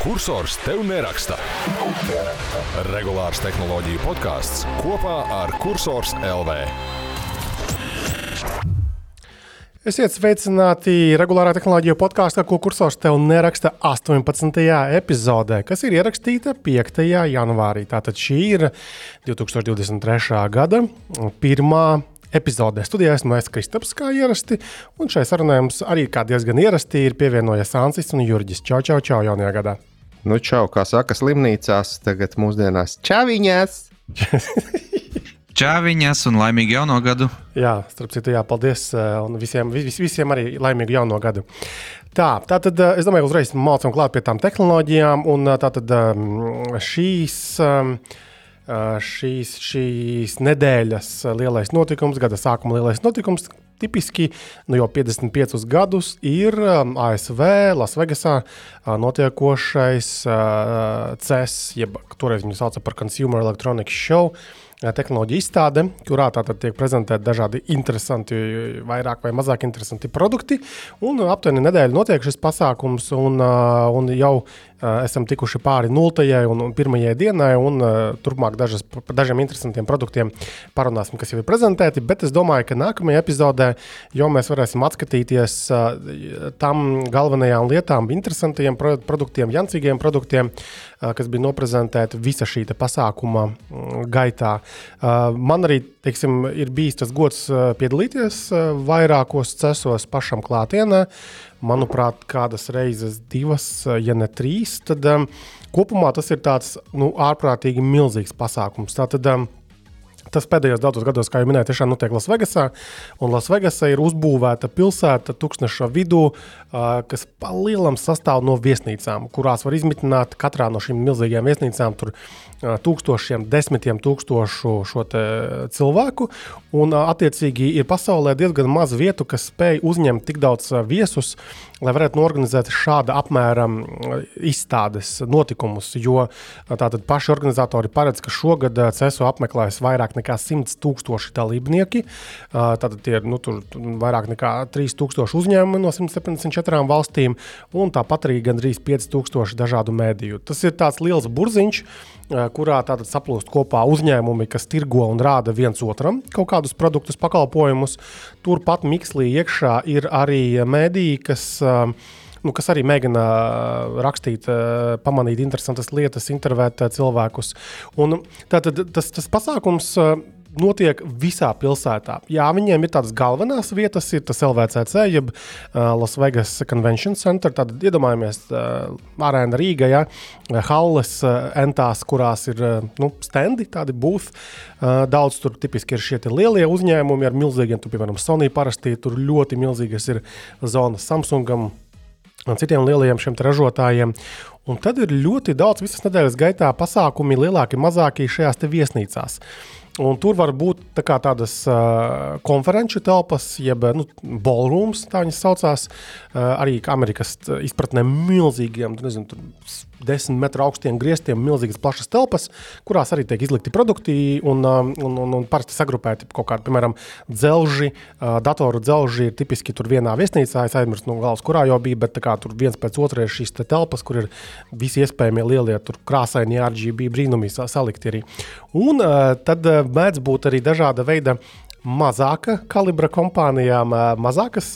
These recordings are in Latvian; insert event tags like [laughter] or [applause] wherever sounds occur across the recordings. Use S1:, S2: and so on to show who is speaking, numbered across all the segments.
S1: kursors tev neraksta. Regulārs tehnoloģiju podkāsts kopā ar Cursors LV.
S2: Esiet sveicināti regulārā tehnoloģija podkāstā, ko kursors tev neraksta 18. epizodē, kas ir ierakstīta 5. janvārī. Tātad šī ir 2023. gada pirmā epizodē. Studijā esmu es Kristaps, kā ierasti, un šai sarunai mums arī kā diezgan ierasti ir pievienojies Ansis un Jurģis. Čau, čau, čau, jaunajā gadā!
S3: Nu, čau, kā saka, slimnīcās, tagad mūsdienās čāviņās. [laughs]
S4: Čāviņas un laimīgu jauno gadu.
S2: Jā, starp citu, jā, paldies. Un visiem, vis, visiem arī laimīgu jauno gadu. Tā, tā tad es domāju, uzreiz mācām klāt pie tām tehnoloģijām. Un tā tad šīs. Šīs, šīs nedēļas lielais notikums, gada sākuma lielais notikums, tipiski nu jau 55 gadus ir ASV, Lasvegasā notiekošais CES, jeb toreiz viņu sauca par Consumer Electronics Show tehnoloģija izstāde, kurā tātad tiek prezentēti dažādi interesanti, vairāk vai mazāk interesanti produkti. Un aptuveni nedēļa notiek šis pasākums, un, un jau esam tikuši pāri nultajai un, un pirmajai dienai, un turpmāk dažas, par dažiem interesantiem produktiem parunāsim, kas jau ir prezentēti. Bet es domāju, ka nākamajā epizodē jau mēs varēsim atskatīties tam galvenajām lietām, interesantiem produktiem, jancīgiem produktiem, kas bija noprezentēti visa šī pasākuma gaitā. Man arī teiksim, ir bijis tas gods piedalīties vairākos cesos pašam klātienē. Manuprāt, kādas reizes, divas, ja ne trīs, tad um, kopumā tas ir tāds nu, ārprātīgi milzīgs pasākums. Tātad, um, Tas pēdējos daudzos gados, kā jau minēju, tiešām notiek Lasvegasā. Un Lasvegasā ir uzbūvēta pilsēta tūkstoša vidū, kas palielam sastāv no viesnīcām, kurās var izmitināt katrā no šīm milzīgajām viesnīcām tur tūkstošiem, desmitiem tūkstošu šo cilvēku. Un, attiecīgi, ir pasaulē diezgan maz vietu, kas spēj uzņemt tik daudz viesus, lai varētu norganizēt šāda apmēra izstādes notikumus. Jo tātad paši organizatori paredz, ka šogad CESO apmeklēs vairāk nekā 100 tūkstoši dalībnieki. Tātad tie ir nu, vairāk nekā 3000 uzņēmumi no 174 valstīm, un tāpat arī gandrīz 5000 dažādu mēdīju. Tas ir tāds liels burziņš kurā tātad saplūst kopā uzņēmumi, kas tirgo un rāda viens otram kaut kādus produktus, pakalpojumus. Turpat mikslī iekšā ir arī mēdīji, kas nu, kas arī mēģina rakstīt, pamanīt interesantas lietas, intervēt cilvēkus. Un tātad tas, tas pasākums notiek visā pilsētā. Jā, viņiem ir tādas galvenās vietas, ir tas LVCC, jeb uh, Las Vegas Convention Center. Tad iedomājamies uh, arēna Rīgā, ja, halles uh, entās, kurās ir uh, nu, stendi, tādi būs. Uh, daudz tur tipiski ir šie lielie uzņēmumi ar milzīgiem, tu, piemēram, Sony parasti tur ļoti milzīgas ir zonas Samsungam un citiem lielajiem šiem ražotājiem. Un tad ir ļoti daudz visas nedēļas gaitā pasākumi, lielāki, mazāki šajās viesnīcās. Un tur var būt tā tādas uh, konferenču telpas, jeb nu, ballrooms, tā viņas saucās. Uh, arī Amerikas izpratnē milzīgiem, nezinu, desmit metru augstiem griestiem, milzīgas plašas telpas, kurās arī tiek izlikti produkti un, un, un, un parasti sagrupēti kaut kādi, piemēram, dzelži, uh, datoru dzelži ir tipiski tur vienā viesnīcā. Es aizmirsu no galvas, kurā jau bija, bet kā, tur viens pēc otra ir šīs te telpas, kur ir visi iespējamie lielie krāsaini RGB brīnumi salikti arī. Un uh, tad mēdz būt arī dažāda veida mazāka kalibra kompānijām, mazākas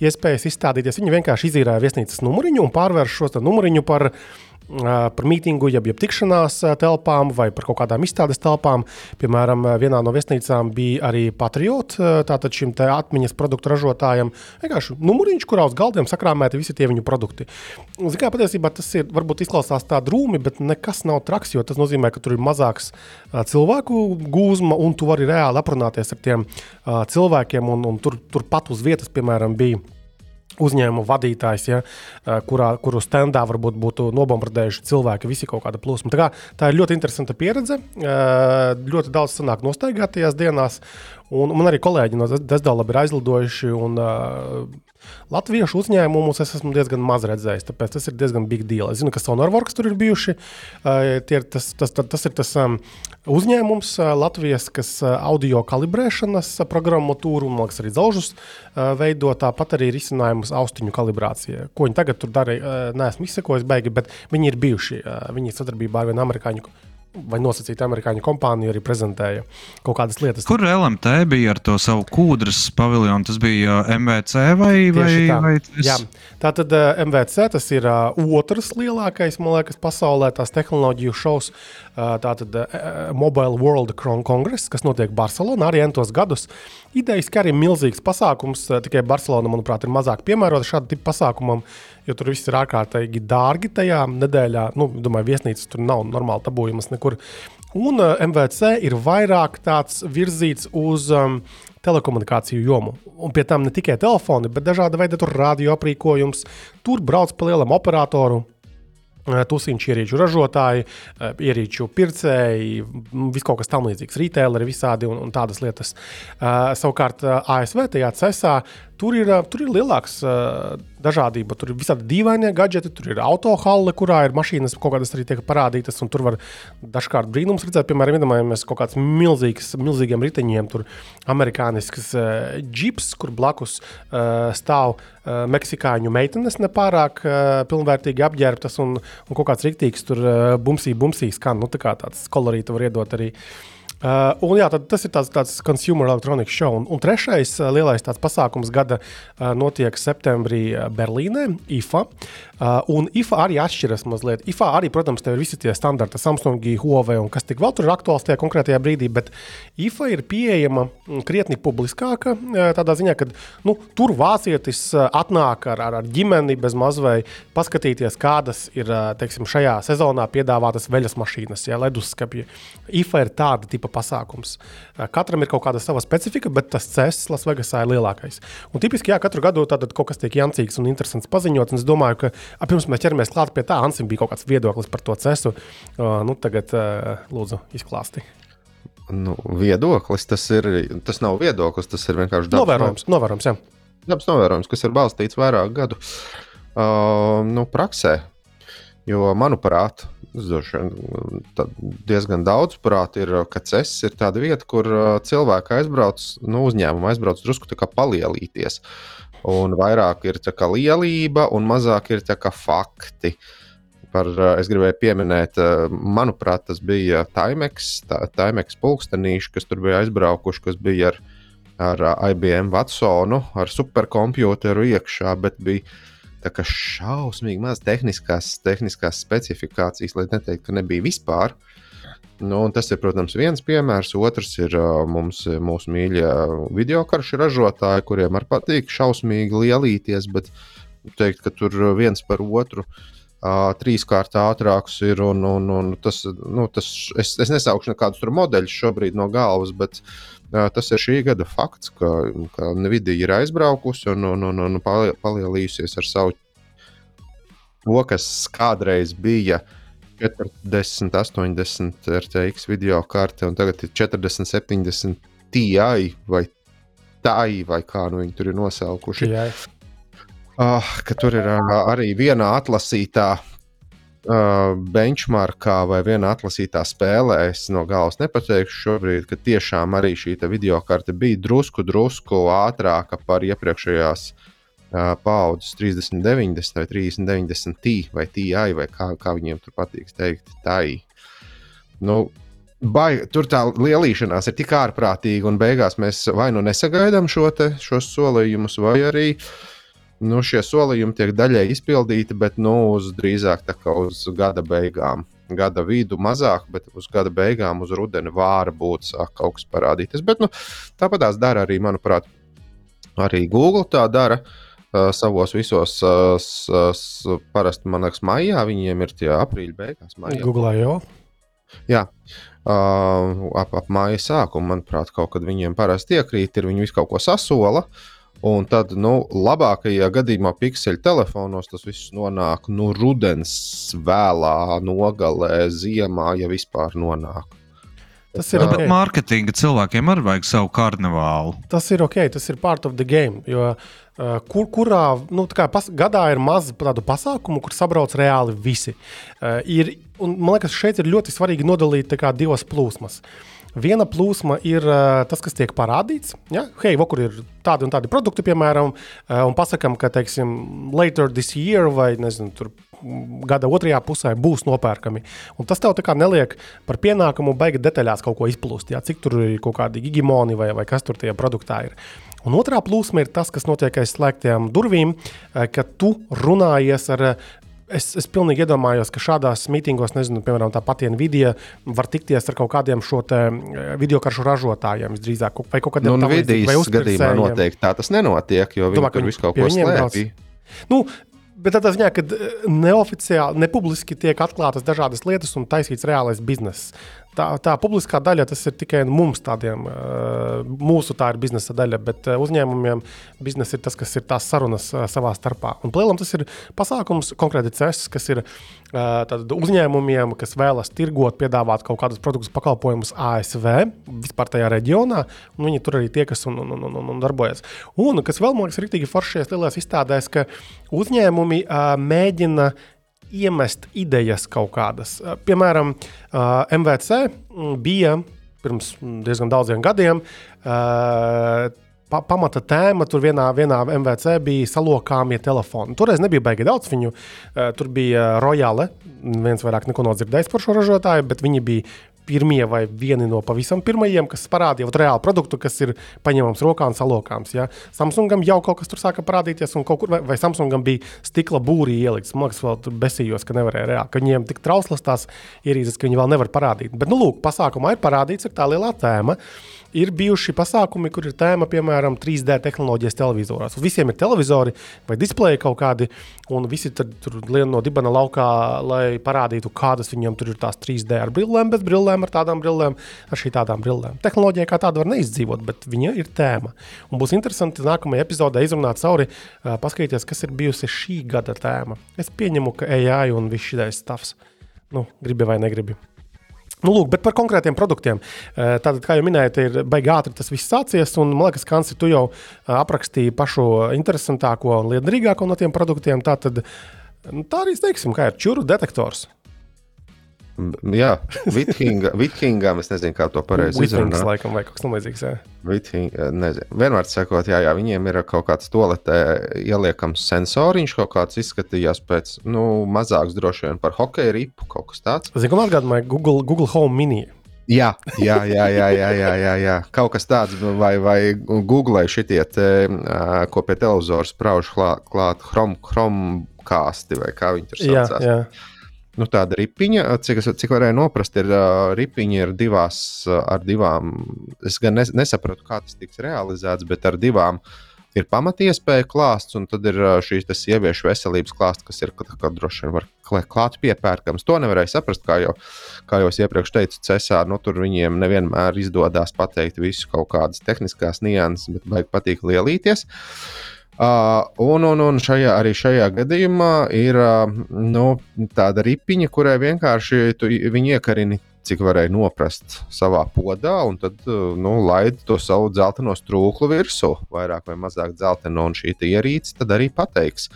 S2: iespējas izstādīties. Viņi vienkārši izīrēja viesnīcas numuriņu un pārvērš šo numuriņu par uh, par mītingu, jeb, jeb tikšanās telpām vai par kaut kādām izstādes telpām. Piemēram, vienā no viesnīcām bija arī Patriot, tātad šim atmiņas produktu ražotājam. Vienkārši numuriņš, kurā uz galdiem sakrāmēti visi tie viņu produkti. Zinām, patiesībā tas ir varbūt izklausās tā drūmi, bet nekas nav traks, jo tas nozīmē, ka tur ir mazāks cilvēku gūzma un tu vari reāli aprunāties ar tiem cilvēkiem. Un, un tur, tur pat uz vietas, piemēram, bija uzņēmuma vadītājs, ja, kurā, kuru standā varbūt būtu nobombardējuši cilvēki, visi kaut kāda plūsma. Tā, kā, tā ir ļoti interesanta pieredze. Ļoti daudz sanāk nostaigātajās dienās. Un man arī kolēģi no Desdala ir aizlidojuši. Un, uh, Latviešu uzņēmumus es esmu diezgan maz redzējis, tāpēc tas ir diezgan big deal. Es zinu, ka Sonorworks tur ir bijuši. Uh, ir tas, tas, tas, tas ir tas um, uzņēmums uh, Latvijas, kas uh, audio kalibrēšanas uh, programmatūru un, liekas, arī dzelžus uh, veido. Tāpat arī risinājumus austiņu kalibrācijai. Ko viņi tagad tur dara, uh, neesmu izsekojis beigi, bet viņi ir bijuši. Uh, viņi sadarbībā ar vienu amerikāņu vai nosacīta amerikāņu kompānija arī prezentēja kaut kādas lietas.
S4: Kur LMT bija ar to savu kūdras paviljonu? Tas bija uh, MVC vai, vai,
S2: tā.
S4: vai
S2: tas? Jā, tā tad uh, MVC tas ir uh, otrs lielākais, man liekas, pasaulē tās tehnoloģiju šovs. Uh, tā tad uh, Mobile World Congress, kas notiek Barcelonā arī entos gadus. Idejas, ka arī milzīgs pasākums, uh, tikai Barcelona, manuprāt, ir mazāk piemērota šāda tipa pasākumam, jo tur viss ir ārkārtīgi dārgi tajā nedēļā. Nu, domāju, viesnīcas tur nav normāli tabūjamas nekur. Un uh, MVC ir vairāk tāds virzīts uz um, telekomunikāciju jomu. Un pie tam ne tikai telefoni, bet dažāda veida radioaprīkojums. Tur brauc pa lielam operatoru Tusiņš ierīču ražotāji, ierīču pircēji, viss kaut kas tamlīdzīgs, retaileri visādi un, un tādas lietas. Savukārt ASV tajā cesā tur ir, tur ir lielāks uh, dažādība. Tur ir visādi dīvainie gadgeti, tur ir autohalle, kurā ir mašīnas kaut kādas arī tiek parādītas. Tur var dažkārt brīnums redzēt, piemēram, iedomājamies kaut kāds milzīgs, milzīgiem riteņiem, tur amerikānisks uh, džips, kur blakus uh, stāv uh, meksikāņu meitenes nepārāk uh, pilnvērtīgi apģērbtas un, un kaut kāds riktīgs tur uh, bumsī, bumsī skan. Nu, tā kā tāds kolorīts var iedot arī. Uh, un, jā, tas ir tāds, tāds consumer electronics show. Un, un trešais uh, lielais pasākums gada uh, notiek septembrī Berlīnē, IFA. Uh, un IFA arī atšķiras mazliet. IFA arī, protams, ir visi tie standarti, Samsung, Huawei un kas tik vēl tur ir aktuāls tajā konkrētajā brīdī, bet IFA ir pieejama mm, krietni publiskāka. Uh, tādā ziņā, ka nu, tur vācietis uh, atnāk ar, ar, ar ģimeni bez mazvai paskatīties, kādas ir teiksim, šajā sezonā piedāvātas veļas mašīnas, ja, leduskapji. IFA ir tāda tipa pasākums. Katram ir kaut kāda sava specifika, bet tas CES Lasvegasā ir lielākais. Un tipiski, jā, katru gadu kaut kas tiek jancīgs un interesants paziņots. Un es domāju, ka Pirms mēs ķeramies klāt pie tā, Ansim bija kaut kāds viedoklis par to cesu. Uh, nu, tagad, lūdzu, izklāsti.
S3: Nu, viedoklis tas ir. Tas nav viedoklis, tas ir vienkārši
S2: dabas novērojums. novērojums jā.
S3: Dabas novērojums, kas ir balstīts vairāk gadu uh, nu, praksē. Jo, manuprāt, diezgan daudz prāt ir, ka CES ir tāda vieta, kur cilvēki aizbrauc, nu, uzņēmumi aizbrauc drusku palielīties. Uh, Un vairāk ir lielība, un mazāk ir fakti. Par, eh, es gribēju pieminēt, manuprāt, tas bija Taimeks, Taimeks pulkstenīši, kas tur bija aizbraukuši, kas bija ar, ar IBM Watsonu, ar superkomputeru iekšā, bet bija tā kā šausmīgi maz tehniskās, tehniskās specifikācijas, lai neteiktu, ka nebija vispār. Nu, tas ir, protams, viens piemērs. Otrs ir mums, mūsu mīļie video karšu ražotāji, kuriem arī patīk šausmīgi lielīties, bet teikt, ka tur viens par otru uh, trīskārt ātrāks ir. Un, un, un tas, nu, tas, es, es nesaukšu nekādus modeļus šobrīd no galvas, bet uh, tas ir šī gada fakts, ka, ka Nvidia ir aizbraukusi un, un, un, un palielījusies ar savu to, kas kādreiz bija. Uh, 40, 80 RTX video karte, un tagad ir 40, 70 TI vai TI, vai kā nu viņi tur ir nosaukuši. Uh, ka tur ir uh, arī viena atlasītā uh, benchmarkā vai viena atlasītā spēlē. Es no galvas nepateikšu šobrīd, ka tiešām arī šī video karte bija drusku, drusku ātrāka par iepriekšējās uh, paudzes 3090 vai 3090 T vai TI vai kā, kā viņiem tur patīk teikt, tai. Nu, Bai, tur tā lielīšanās ir tik ārprātīga, un beigās mēs vai nu nesagaidām šo te, šos solījumus, vai arī nu, šie solījumi tiek daļai izpildīti, bet nu, uz drīzāk uz gada beigām. Gada vidu mazāk, bet uz gada beigām, uz rudeni vāra būt sāk kaut kas parādīties. Bet nu, tāpat tās dara arī, manuprāt, arī Google tā dara. Uh, uh, savos visos, uh, parasti, man liekas, maijā, viņiem ir tie aprīļa beigās. Maijā.
S2: Google jau.
S3: Jā, uh, ap, ap māja sākumu, manuprāt, kaut kad viņiem parasti iekrīt, ir viņi visu kaut ko sasola. Un tad, nu, labākajā gadījumā, pikseļu telefonos tas viss nonāk nu, rudens vēlā, nogalē, ziemā, ja vispār nonāk.
S2: Tas ir ok.
S4: bet mārketinga cilvēkiem arī vajag savu karnevālu.
S2: Tas ir ok, tas ir part of the game. Jo, uh, kur, kurā nu, pas, gadā ir maz tādu pasākumu, kur sabrauc reāli visi. Uh, ir, un, man liekas, šeit ir ļoti svarīgi nodalīt kā divas plūsmas. Viena plūsma ir uh, tas, kas tiek parādīts. Ja? Hei, vo, kur ir tādi un tādi produkti, piemēram, uh, un pasakām, ka, teiksim, later this year vai nezinu, tur gada otrajā pusē būs nopērkami. Un tas tev tā kā neliek par pienākumu baigi detaļās kaut ko izplūst. Jā, cik tur ir kaut kādi gigimoni vai, vai kas tur tajā produktā ir. Un otrā plūsma ir tas, kas notiek aiz slēgtām durvīm, kad tu runājies ar. Eh, Es, es pilnīgi iedomājos, ka šādās mītīngos, nezinu, piemēram, tā pati Nvidia var tikties ar kaut kādiem šo video karšu ražotājiem, visdrīzāk, vai kaut kādiem
S3: Nu,
S2: līdzīgi, vai
S3: Nvidijas gadījumā noteikti tā tas nenotiek, jo viņi
S2: Domā,
S3: tur visu kaut ko slēpj.
S2: Nu, bet tādā ziņā, ka neoficiāli, nepubliski tiek atklātas dažādas lietas un taisīts reālais bizness. Tā, tā publiskā daļa tas ir tikai mums, tādiem, mūsu tā ir biznesa daļa, bet uzņēmumiem biznesa ir tas, kas ir tās sarunas savā starpā. Un plēlam tas ir pasākums, konkrēti CES, kas ir tad uzņēmumiem, kas vēlas tirgot, piedāvāt kaut kādus produktus, pakalpojumus ASV, vispār tajā reģionā, un viņi tur arī tiekas un, un, un, un, un darbojas. Un kas vēl man liekas, rīktīgi foršies lielās izstādēs, ka uzņēmumi mēģina iemest idejas kaut kādas. Uh, Piemēram, uh, MVC mm, bija pirms diezgan daudziem gadiem. Uh, pa, pamata tēma tur vienā, vienā MVC bija salokāmie telefoni. Toreiz nebija baigi daudz viņu. Tur bija Royale, viens vairāk neko nav dzirdējis par šo ražotāju, bet viņi bija pirmie vai vieni no pavisam pirmajiem, kas parādīja vat reālu produktu, kas ir paņemams rokā un salokāms. Ja? Samsungam jau kaut kas tur sāka parādīties, un kaut kur, vai, vai Samsungam bija stikla būrī ielikts. Man liekas, vēl tur besījos, ka nevarēja reāli, ka viņiem tik trauslas tās ierīces, ka viņi vēl nevar parādīt. Bet, nu, lūk, pasākumā ir parādīts, ir tā lielā tēma. Ir bijuši pasākumi, kur ir tēma, piemēram, 3D tehnoloģijas televizoros. Visiem ir televizori vai displeji kaut kādi, un visi tur lien no dibana laukā, lai parādītu, kādas viņiem tur ir tās 3D ar brillēm, bez brillēm, ar tādām brillēm, ar šī tādām brillēm. Tehnoloģija kā tāda var neizdzīvot, bet viņa ir tēma. Un būs interesanti nākamajā epizodē izrunāt cauri, ā, paskatīties, kas ir bijusi šī gada tēma. Es pieņemu, ka AI un viss šis stāvs. Nu, gribi vai negribi. Nu, lūk, bet par konkrētiem produktiem. Tātad, kā jau minēju, ir baigi ātri tas viss sācies. Un, man liekas, Kansi, tu jau aprakstīji pašu interesantāko un liederīgāko no tiem produktiem. Tātad, nu, tā arī teiksim, kā ir čuru detektors.
S3: Jā, Vithinga, Vithingam, es nezinu, kā to pareizi izrunāt.
S2: laikam, vai kaut kas tamlīdzīgs. jā.
S3: Vithinga, nezinu. Vienmēr sakot, jā, jā, viņiem ir kaut kāds toaletē ieliekams sensoriņš, kaut kāds izskatījās pēc, nu, mazāks droši vien par hokeja ripu, kaut kas tāds.
S2: Zinu, man atgādināja Google, Google Home Mini.
S3: Jā, jā, jā, jā, jā, jā, jā, jā. kaut kas tāds, vai, vai Google šitie, te, ko pie televizora sprauž klāt, klāt chrom, chromkāsti, vai kā viņi tur
S2: Jā,
S3: saucās.
S2: jā.
S3: Nu, tāda ripiņa, cik, cik varēju noprast, ir uh, ripiņa ir divās, ar divām. Es gan nes, nesapratu, kā tas tiks realizēts, bet ar divām ir pamatiespēja klāsts, un tad ir šīs sieviešu veselības klāsts, kas ir kā, kā droši vien var klā- klāt piepērkams. To nevarēja saprast, kā jau, kā jau es iepriekš teicu, cesā. Nu, tur viņiem nevienmēr izdodas pateikt visu kaut kādas tehniskās nianses, bet vajag patīk lielīties. Uh, un, un, un šajā, arī šajā gadījumā ir uh, nu, tāda ripiņa, kurai vienkārši tu, iekarini, cik varēja noprast savā podā, un tad uh, nu, laid to savu dzelteno strūklu virsū, vairāk vai mazāk dzelteno, un šī ierīce tad arī pateiks.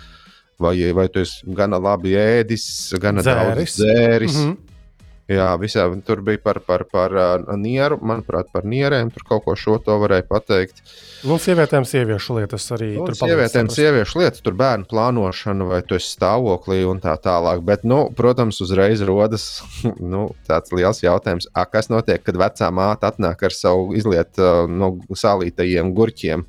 S3: Vai, vai tu esi gana labi ēdis, gana
S2: Dzēris.
S3: daudz dzēris.
S2: Mhm.
S3: Jā, visā tur bija par, par, par uh, nieru, manuprāt, par nierēm. Tur kaut ko šo to varēja pateikt.
S2: Nu, sievietēm sieviešu lietas arī
S3: Nu,
S2: tur
S3: sievietēm,
S2: palīdz
S3: sieviešu lietas, tur bērnu plānošana, vai tu esi stāvoklī un tā tālāk. Bet, nu, protams, uzreiz rodas [laughs] nu, tāds liels jautājums, a, kas notiek, kad vecā māte atnāk ar savu izliet uh, no sālītajiem gurķiem.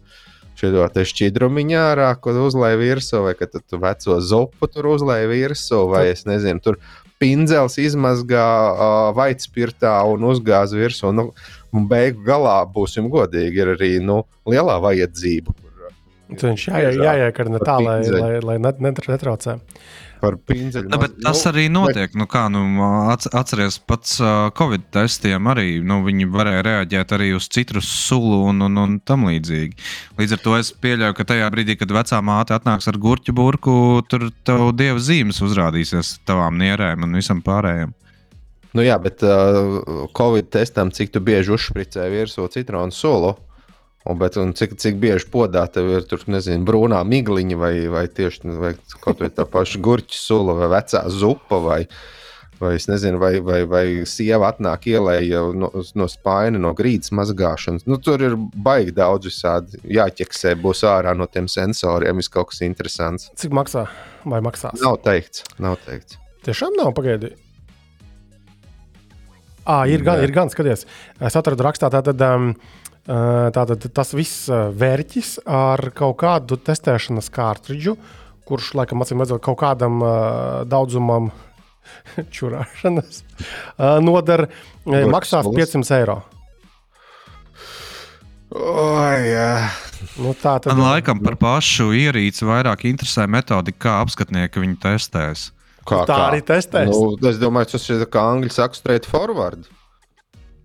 S3: Šo te šķidrumiņā ārā, ko uzlēja virsū, vai ka tu, tu veco zupu tur uzlēja virsū, vai es nezinu, tur pindzels izmazgā uh, vaitspirtā un uzgāza virsū. Nu, un beigu galā, būsim godīgi, ir arī nu, lielā vajadzība.
S2: Viņš jā, jāiekarina tā, lai, lai, lai net- net- netraucē.
S3: Par pinzeļu.
S4: Nu, bet tas arī notiek. Nu, kā, nu, atceries pats uh, Covid testiem arī. Nu, viņi varēja reaģēt arī uz citrus sulu un, un, un tam līdzīgi. Līdz ar to es pieļauju, ka tajā brīdī, kad vecā māte atnāks ar gurķu burku, tur tev dieva zīmes uzrādīsies tavām nierēm un visam pārējiem.
S3: Nu, jā, bet uh, Covid testam, cik tu bieži uzšpricē virsū citronu sulu, un, bet, un cik, cik bieži podā tev ir tur, nezinu, brūnā migliņa vai, vai tieši vai kaut vai tā paša gurķa sula vai vecā zupa vai, vai es nezinu, vai, vai, vai sieva atnāk ielēja no, no spaina, no grīdas mazgāšanas. Nu, tur ir baigi daudz visādi jāķeksē, būs ārā no tiem sensoriem, vis kaut kas interesants.
S2: Cik maksā vai maksās?
S3: Nav teikts, nav teikts.
S2: Tiešām nav pagaidīt. À, ir, gan, ir gan, skaties, es atradu rakstā, tātad, um, tātad tas viss vērķis ar kaut kādu testēšanas kārtridžu, kurš, laikam, acīm redzot, kaut kādam daudzumam [laughs] čurāšanas nodara, maksās
S3: sulas.
S2: 500 eiro.
S3: Oh, jā.
S2: Nu, tā tad
S4: Man laikam par pašu ierīci vairāk interesē metodika, kā apskatnieki viņu testēs.
S3: Kā,
S2: Tā arī testēs.
S3: Nu, es domāju, tas ir kā angļu saka, straight forward.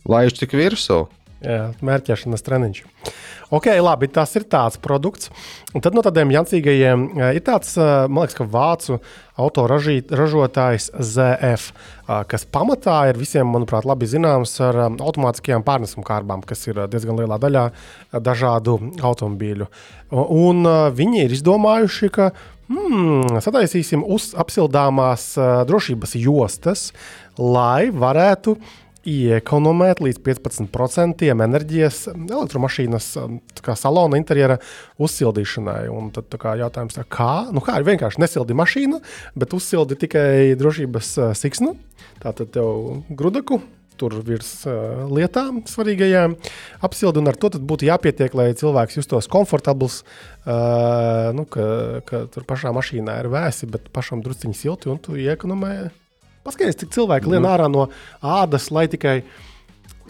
S3: Laiž tik virsū.
S2: Jā, mērķēšanas treniņš. Ok, labi, tas ir tāds produkts. Un tad no tādiem jancīgajiem ir tāds, man liekas, ka vācu autoražotājs ZF, kas pamatā ir visiem, manuprāt, labi zināms ar automātiskajām pārnesumu kārbām, kas ir diezgan lielā daļā dažādu automobīļu. Un viņi ir izdomājuši, ka hmm, sataisīsim uz apsildāmās drošības jostas, lai varētu iekonomēt līdz 15% enerģijas elektromašīnas um, kā salona interjera uzsildīšanai. Un tad kā jautājums, tā kā, nu kā ir vienkārši nesildi mašīnu, bet uzsildi tikai drošības uh, siksnu. Tātad tev grudaku. Tur virs uh, lietām svarīgajām apsildi, un ar to būtu jāpietiek, lai cilvēks justos komfortabls. Uh, nu, ka, ka tur pašā mašīnā ir vēsi, bet pašam drusciņš silti, un tu iekonomē Paskaties, cik cilvēki lien ārā no ādas, lai tikai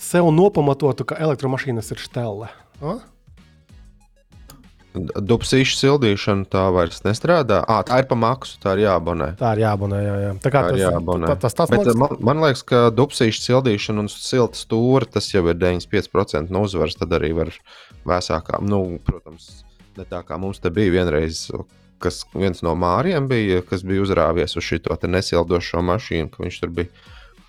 S2: sev nopamatotu, ka elektromašīnas ir štelle. A?
S3: Dubsīšu sildīšana tā vairs nestrādā. À, tā ir pa maksu, tā ir jāabonē.
S2: Tā ir jāabonē. Jā, jā. Tā
S3: Tā ir
S2: tas,
S3: jāabonē.
S2: tā, tas, tas man,
S3: man, man liekas, ka dubsīšu sildīšana un silta stūra tas jau ir 95% no uzvaras. Tad arī var vēsākām, nu, protams, ne tā kā mums te bija vienreiz. Kas viens no māriem bija, kas bija uzrāvies uz šo nesildošo mašīnu, ka viņš tur bija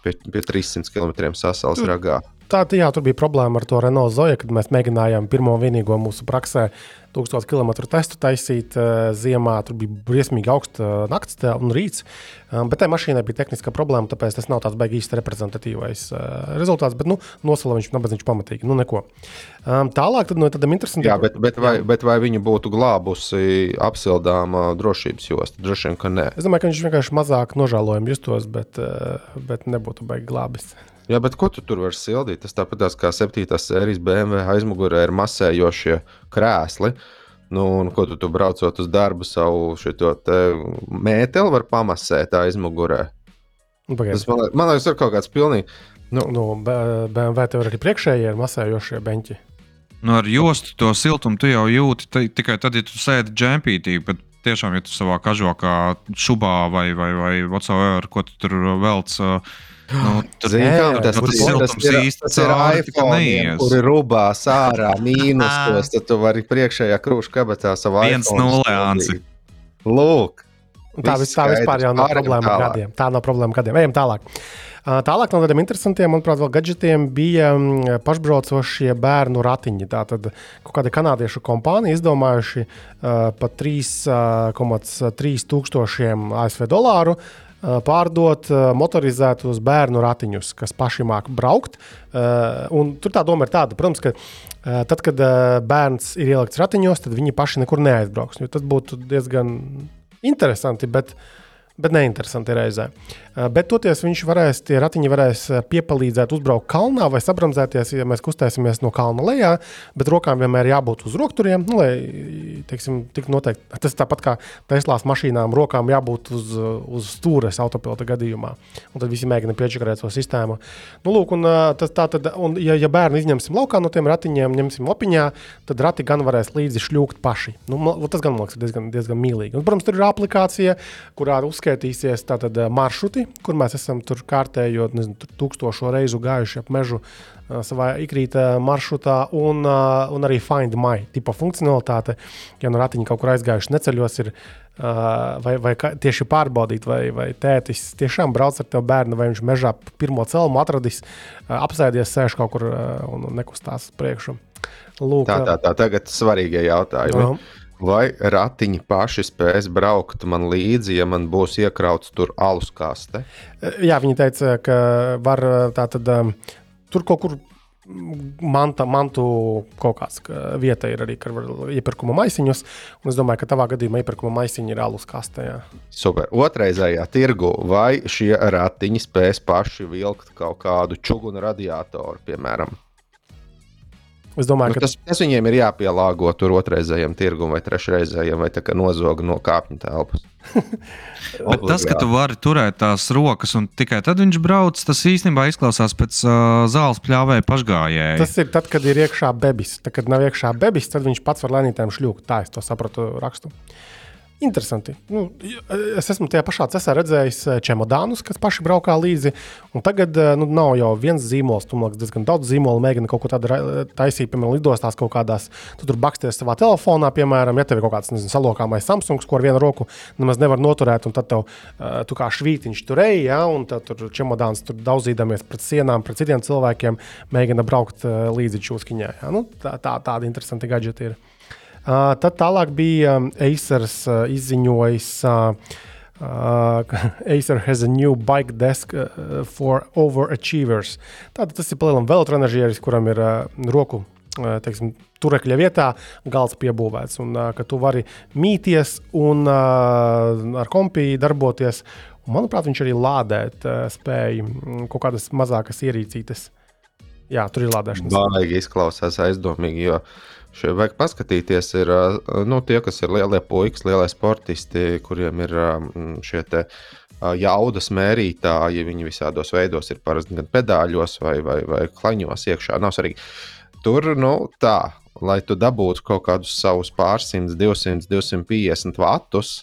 S3: pie, pie 300 km sasaules ragā.
S2: tā, jā, tur bija problēma ar to Renault Zoja, kad mēs mēģinājām pirmo un vienīgo mūsu praksē 1000 km testu taisīt uh, ziemā. Tur bija briesmīgi augsts uh, nakts te- un rīts. Um, bet tai mašīnai bija tehniska problēma, tāpēc tas nav tāds beigas īsti reprezentatīvais rezultāts. Bet nu, nosala viņš nabadziņš pamatīgi. Nu, neko. um, tālāk tad, no tādiem interesantiem.
S3: Jā, bet, bet, vai, bet vai viņa būtu glābusi apsildāmā drošības jostu? Droši vien, ka nē.
S2: Es domāju, ka viņš vienkārši mazāk nožēlojami justos, bet, eh, bet nebūtu baigi glābis.
S3: Jā, bet ko tu tur vari sildīt? Tas tāpat kā 7. sērijas BMW aizmugurē ir masējošie krēsli. Nu, un ko tu, tu braucot uz darbu, savu mēteli var pamasēt aizmugurē?
S2: Nu,
S3: Tas man, man liekas, ir kaut kāds pilnīgi. Nu,
S2: nu, BMW tev ir arī priekšējie masējošie beņķi.
S4: Nu, ar jostu to siltumu tu jau jūti ti- tikai tad, ja tu sēdi džempītī. Bet tiešām, ja tu savā kažokā, šubā vai, vai, vai whatsoever, ko tu tur velc, uh, nu, tur
S3: Zini, kā, tas, tas,
S2: siltums
S3: tas tas ir
S4: cauri, tikai
S3: iPhone, kur ir rubās ārā [laughs] mīnusos. Tad tu vari priekšējā krūšā kabatā savu
S4: Viens. Anci.
S3: Lūk,
S2: Un Tā, vis, tā vispār jau nav
S3: Pārējām
S2: problēma
S3: tālāk.
S2: gadiem. Tā nav problēma gadiem. Ejam tālāk. Uh, Tālāk no tādiem interesantiem, manuprāt, vēl gadgetiem bija mm, pašbraucošie bērnu ratiņi. Tātad kaut kāda kanādiešu kompānija izdomājuši uh, par 3,3 tūkstošiem ASV dolāru uh, pārdot uh, motorizētus bērnu ratiņus, kas paši māca braukt. Uh, un tur tā doma ir tāda, protams, ka uh, tad, kad uh, bērns ir ielikts ratiņos, tad viņi paši nekur neaizbrauks. Tas būtu diezgan interesanti, bet, bet neinteresanti reizē. Uh, Bet toties viņš varēs, tie ratiņi varēs uh, piepalīdzēt uzbraukt kalnā vai sabremzēties, ja mēs kustēsimies no kalna lejā, bet rokām vienmēr jābūt uz rokturiem, nu, lai, teiksim, tik noteikti. Tas tāpat kā Teslās mašīnām, rokām jābūt uz, uh, uz stūres autopilota gadījumā. Un tad visi mēģina piečakarēt to sistēmu. Nu, lūk, un, tas, tā tad, un ja, ja bērnu izņemsim laukā no tiem ratiņiem, ņemsim opiņā, tad rati gan varēs līdzi šļūkt paši. Nu, tas gan man liekas diezgan, diezgan mīlīgi. Un, protams, tur ir aplikācija, kurā uzskaitīts atšķētīsies tātad, maršruti, kur mēs esam tur kārtējot, nezinu, tur tūkstošo reizu gājuši ap mežu savā ikrīta maršrutā, un, un arī Find My tipa funkcionalitāte. Ja no ratiņa kaut kur aizgājuši neceļos, ir vai, vai tieši pārbaudīt, vai, vai tētis tiešām brauc ar tevi bērnu, vai viņš mežā pirmo celmu atradis, apsēdies, sēž kaut kur un nekustās priekšu.
S3: Lūk, tā, tā, tā, tagad svarīgie jautājumi. Jā. Vai ratiņi paši spēs braukt man līdzi, ja man būs iekrauts tur alus kaste?
S2: Jā, viņi teica, ka var tā tad tur kaut kur manta, mantu kaut kāds vieta ir arī, kur var iepirkuma maisiņus. Es domāju, ka tavā gadījumā iepirkuma maisiņi ir alus kastē. Jā.
S3: Super. Otraizējā tirgu vai šie ratiņi spēs paši vilkt kaut kādu čugunu radiatoru, piemēram?
S2: Es domāju,
S3: nu, ka tas, tas viņiem ir jāpielāgo tur otrreizējam tirgum vai trešreizējam, vai tā kā nozoga no kāpņu telpas. [laughs]
S4: Bet tas, ka tu vari turēt tās rokas un tikai tad viņš brauc, tas īstenībā izklausās pēc uh, zāles pļāvēja pašgājēja.
S2: Tas ir tad, kad ir iekšā bebis. Tad, kad nav iekšā bebis, tad viņš pats var lēnītēm šļūkt. Tā es to sapratu rakstu. Interesanti. Nu, es esmu tajā pašā cesā redzējis eh, čemodānus, kas paši braukā līdzi. Tagad eh, nu, nav jau viens zīmols. Tur liekas, diezgan daudz zīmolu mēģina kaut ko tādu taisīt, piemēram, lidostās kaut kādās. Tu tur baksties savā telefonā, piemēram, ja tev ir kaut kāds nezinu, salokāmais Samsungs, ko ar vienu roku nemaz nevar noturēt, un tad tev tu kā švītiņš tur ej, ja, un tad tur čemodāns tur daudzīdamies pret sienām, pret citiem cilvēkiem, mēģina braukt līdzi čūskiņai. Ja. Nu, tā, tā, tādi interesanti gadgeti ir. Tad tālāk bija um, Acers izziņojis, uh, [laughs] Acer has a new bike desk uh, for overachievers. Tātad tas ir palielam velotranažieris, kuram ir uh, roku teiksim, turekļa vietā galds piebūvēts, un ka tu vari mīties un ar kompiju darboties. Un, manuprāt, viņš arī lādēt spēja mm, kaut kādas mazākas ierīcītes. Jā, tur ir lādēšana.
S3: Baigi izklausās aizdomīgi, jo Šeit vajag paskatīties, ir nu, tie, kas ir lielie puikas, lielie sportisti, kuriem ir šie te, jaudas mērītāji. Viņi visādos veidos ir parasti gan pedāļos vai, vai, vai klaņos iekšā. Nav svarīgi. Tur, nu, tā, lai tu dabūtu kaut kādus savus pārsimtus, 200, 250 vatus,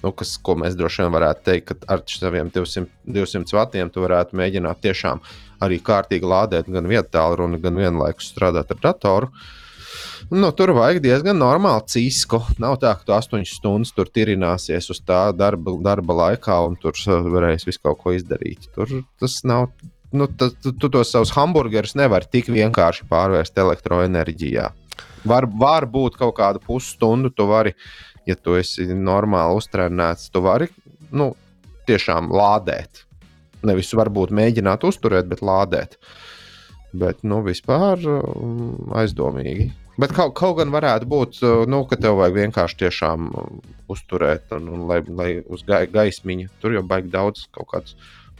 S3: nu, kas, ko mēs droši vien varētu teikt, ka ar saviem 200, 200 vatiem tu varētu mēģināt tiešām arī kārtīgi lādēt gan vietu tālruni, gan vienlaikus strādāt ar datoru. Uh, Nu, tur vajag diezgan normālu cisku. Nav tā, ka tu astoņas stundas tur tirināsies uz tā darba, darba laikā un tur varēs visu kaut ko izdarīt. Tur tas nav. Nu, tas, tu, tu tos savus hamburgerus nevari tik vienkārši pārvērst elektroenerģijā. Var, var būt kaut kāda pusstundu, tu vari, ja tu esi normāli uztrenēts, tu vari nu, tiešām lādēt. Nevis varbūt mēģināt uzturēt, bet lādēt. Bet, nu, vispār um, aizdomīgi. Bet kaut, kaut gan varētu būt, uh, nu, ka tev vajag vienkārši tiešām uh, uzturēt, un, un lai, lai uz gai, gaismiņa tur jau baigi daudz, kaut kādus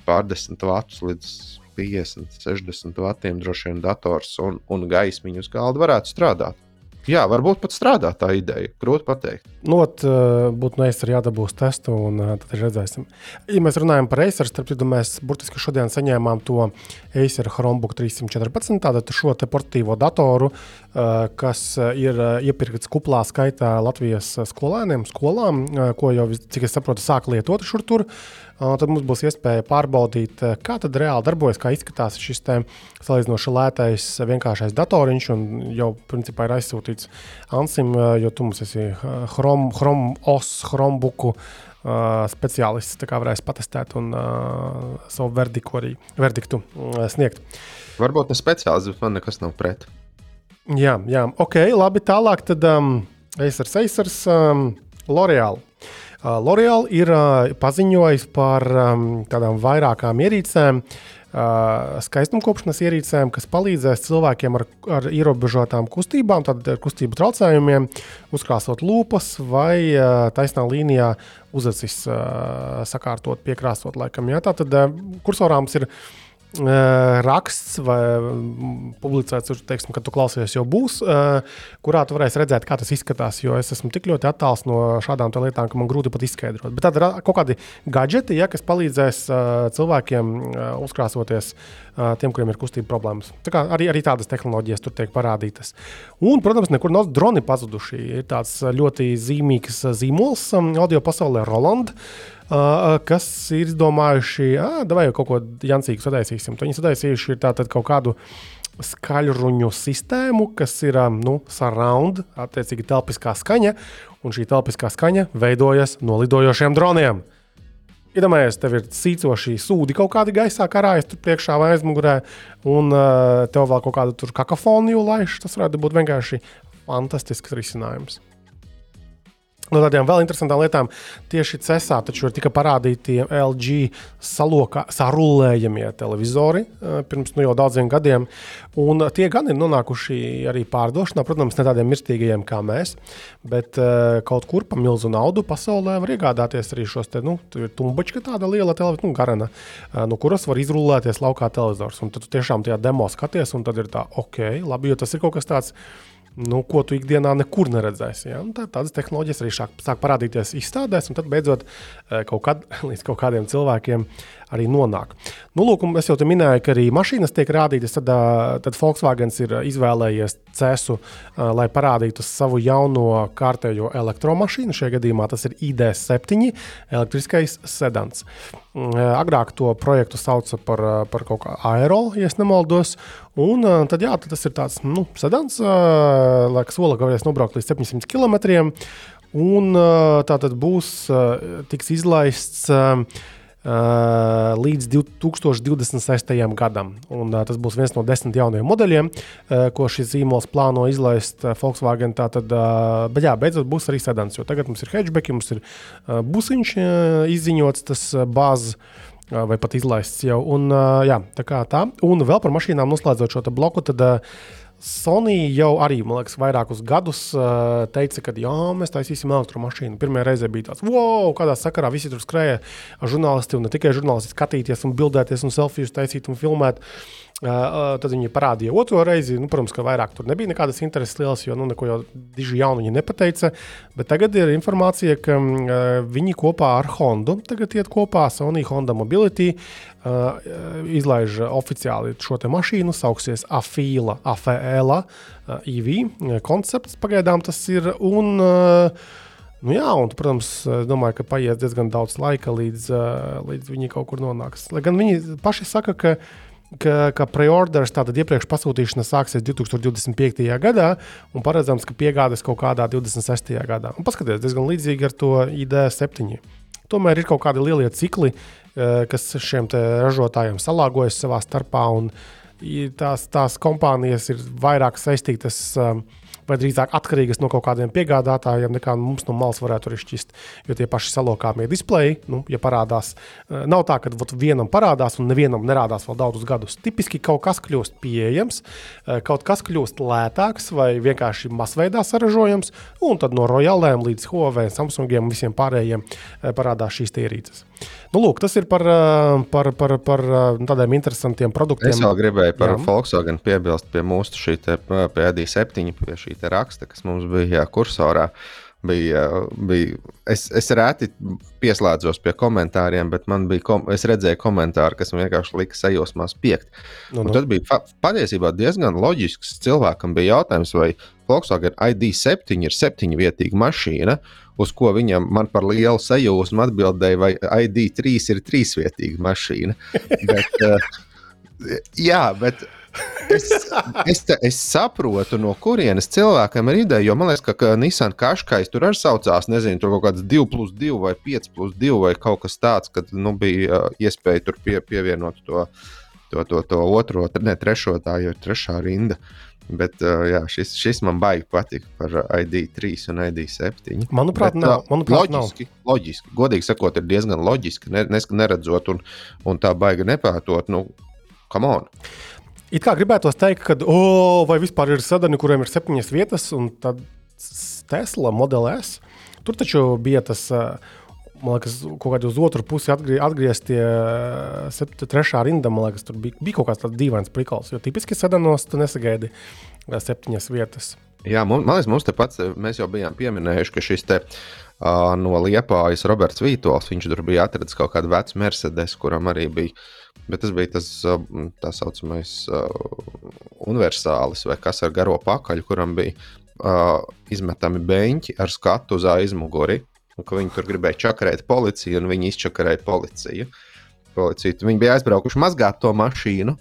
S3: pārdesmit vatus līdz 50, 60 vatiem droši vien dators un, un gaismiņu uz galda varētu strādāt. Jā, varbūt pat strādā tā ideja. Grūti pateikt.
S2: Not, uh, būtu no Acer jādabūs testu, un uh, tad redzēsim. Ja mēs runājam par Acer, starp citu, mēs burtiski šodien saņēmām to Acer Chromebook 314, tātad šo te portatīvo datoru, uh, kas ir iepirkts kuplā skaitā Latvijas skolēniem, skolām, ko jau, cik es saprotu, sāk lietot šur tur. Uh, Tad mums būs iespēja pārbaudīt, kā tad reāli darbojas, kā izskatās šis salīdzinoši lētais, vienkāršais datoriņš. Jau principā ir aizsūtīts Ansim, jo tu mums esi Chrome, Chrome OS, Chromebooku uh, speciālists. Tā kā varēs patestēt un uh, savu verdiku arī, verdiktu uh, sniegt.
S3: Varbūt ne speciālists, bet man nekas nav pret.
S2: Jā, jā. ok, labi. Tālāk tad um, Acer, Acer, um, L'Oreal. L'Oreal ir paziņojis par tādām vairākām ierīcēm, skaistumkopšanas ierīcēm, kas palīdzēs cilvēkiem ar, ar ierobežotām kustībām, tātad ar kustību traucējumiem, uzkrāsot lūpas vai taisnā līnijā uzacis sakārtot, piekrāsot laikam. Ja? Tātad kursorā mums ir raksts vai publicēts, teiksim, kad tu klausies, jau būs, kurā tu varēsi redzēt, kā tas izskatās. Jo es esmu tik ļoti attāls no šādām lietām, ka man grūti pat izskaidrot. Bet tad ir kaut kādi gadgeti, ja, kas palīdzēs cilvēkiem uzkrāsoties tiem, kuriem ir kustība problēmas. Arī, arī tādas tehnoloģijas tur tiek parādītas. Un, protams, nekur nav droni pazuduši. Ir tāds ļoti zīmīgs zīmols audio pasaulē, Roland. Uh, kas ir izdomājuši, vai kaut ko jancīgu sadaisīsim. Viņi sadaisījuši tātad kaut kādu skaļruņu sistēmu, kas ir nu, surround, attiecīgi telpiskā skaņa, un šī telpiskā skaņa veidojas no lidojošiem droniem. Iedomājieties, tev ir sīcoši sūdi kaut kādi gaisā, karājas tur priekšā vai aizmugurē, un uh, tev vēl kaut kādu kakofoniju laiž. Tas varētu būt vienkārši fantastisks risinājums. No tādām vēl interesantām lietām, tieši CESā taču ir tika parādīti LG salokā, sarulējamie televizori eh, pirms nu, jau daudziem gadiem. Un tie gan ir nonākuši arī pārdošanā, protams, ne tādiem mirstīgajiem kā mēs, bet uh, kaut kur pa milzu naudu pasaulē var iegādāties arī šos te, nu, tumbačka tāda liela televizora, nu, garana, uh, no kuras var izrullēties laukā televizors. Un tad tu tiešām tajā demo skaties, un tad ir tā, ok, labi, jo tas ir kaut kas tāds nu, ko tu ikdienā nekur neredzēsi. Ja? Tā, tādas tehnoloģijas arī šāk, sāk parādīties izstādēs, un tad beidzot eh, kaut kad, [laughs] līdz kaut kādiem cilvēkiem arī nonāk. Nu, lūk, es jau te minēju, ka arī mašīnas tiek rādītas. Tad, tad Volkswagen ir izvēlējies cesu, lai parādītu savu jauno kārtējo elektromašīnu. Šajā gadījumā tas ir ID7 elektriskais sedans. Agrāk to projektu sauca par, par kaut kā aero, ja nemaldos. Un tad, jā, tad tas ir tāds nu, sedans, kas sola, ka varēs nobraukt līdz 700 km. Un tā tad būs tiks izlaists līdz 2026. gadam. Un, uh, tas būs viens no desmit jaunajiem modeļiem, uh, ko šis zīmols plāno izlaist Volkswagen. Tātad, bet jā, beidzot būs arī sedans, jo tagad mums ir hatchback, mums ir busiņš izziņots, tas bāzes vai pat izlaists jau. Un, jā, tā kā tā. Un vēl par mašīnām noslēdzot šo bloku, tad Sony jau arī, man liekas, vairākus gadus uh, teica, ka jā, mēs taisīsim elektromašīnu. Pirmā reize bija tāds, wow, kādā sakarā visi tur skrēja žurnālisti, un ne tikai žurnālisti, skatīties un bildēties un selfijas taisīt un filmēt. Uh, tad viņi parādīja otro reizi. Nu, protams, ka vairāk tur nebija nekādas intereses lielas, jo nu, neko jau diži jaunu viņi nepateica. Bet tagad ir informācija, ka uh, viņi kopā ar Hondu tagad iet kopā. Sony Honda Mobility izlaiž oficiāli šo mašīnu, sauksies Afila, uh, EV koncepts. Pagaidām tas ir. Un, Nu jā, un, protams, es domāju, ka paies diezgan daudz laika, līdz, līdz viņi kaut kur nonāks. Lai gan viņi paši saka, ka uh, ka, ka preorders, tātad iepriekš pasūtīšana sāksies 2025. gadā, un paredzams, ka piegādes kaut kādā 26. gadā. Un paskatieties, diezgan līdzīgi ar to ID7. Tomēr ir kaut kādi lielie cikli, eh, kas šiem ražotājiem salāgojas savā starpā, un tās, tās kompānijas ir vairāk saistītas ar eh, vai drīzāk atkarīgas no kaut kādiem piegādātājiem, nekā mums no malas varētu arī šķist. Jo tie paši salokāmie displeji, nu, ja parādās, eh, nav tā, ka vat, vienam parādās un nevienam nerādās vēl daudzus gadus. Tipiski kaut kas kļūst pieejams, eh, kaut kas kļūst lētāks vai vienkārši masveidā saražojams, un tad no Royalēm līdz Huawei, Samsungiem un visiem pārējiem eh, parādās šīs ierīces. Nu, lūk, tas ir par, par, par, par tādiem interesantiem produktiem.
S3: Es vēl gribēju par Jā. Volkswagen piebilst pie mūsu šī pie AD7, pie šī raksta, kas mums bija jā, kursorā. Bija, bija, es, es reti pieslēdzos pie komentāriem, bet man bija, kom, es redzēju komentāru, kas man vienkārši lika sajūsmās piekt. Nu, nu. Tad bija patiesībā diezgan loģisks. Cilvēkam bija jautājums, vai Volkswagen ID7 ir septiņvietīga mašīna, uz ko viņam par lielu sajūsmu atbildēja, vai ID3 ir trīsvietīga mašīna. bet, uh, jā, bet es, es, te, es saprotu, no kurienes cilvēkam ir ideja. Jo man liekas, ka, ka Nissan Kaškais tur arī saucās, nezinu, tur kaut kāds 2 plus 2 vai 5 plus 2 vai kaut kas tāds, kad nu, bija uh, iespēja tur pie, pievienot to, to, to, to otro, ne trešo, tā jau ir trešā rinda. Bet uh, jā, šis, šis man baigi patīk par ID3 un ID7.
S2: Manuprāt, Bet, nav. Manuprāt,
S3: loģiski, nav. loģiski. Godīgi sakot, ir diezgan loģiski. Ne, neredzot un, un tā baigi nepētot. Nu, come on!
S2: It kā gribētos teikt, ka, oh, vai vispār ir sadani, kuriem ir septiņas vietas, un tad Tesla Model S. Tur taču bija tas, man liekas, kaut kādā uz otru pusi atgrie, atgrieztie trešā rinda. Man liekas, tur bija, bija kaut kāds tāds dīvains prikals, jo tipiski sedanos tu nesagaidi septiņas vietas.
S3: Jā, man, man liekas, mums te pats, mēs jau bijām pieminējuši, ka šis te. Uh, no Liepājas Roberts Vītols. Viņš tur bija atradzis kaut kādu vecu Mercedes, kuram arī bija uh, Bet tas bija tas tā saucamais uh, universālis vai kas ar garo pakaļ, kuram bija uh, izmetami beņķi ar skatu uz aizmuguri. Un ka viņi tur gribēja čakarēt policiju, un viņi izčakarēja policiju. policiju. Viņi bija aizbraukuši mazgāt to mašīnu.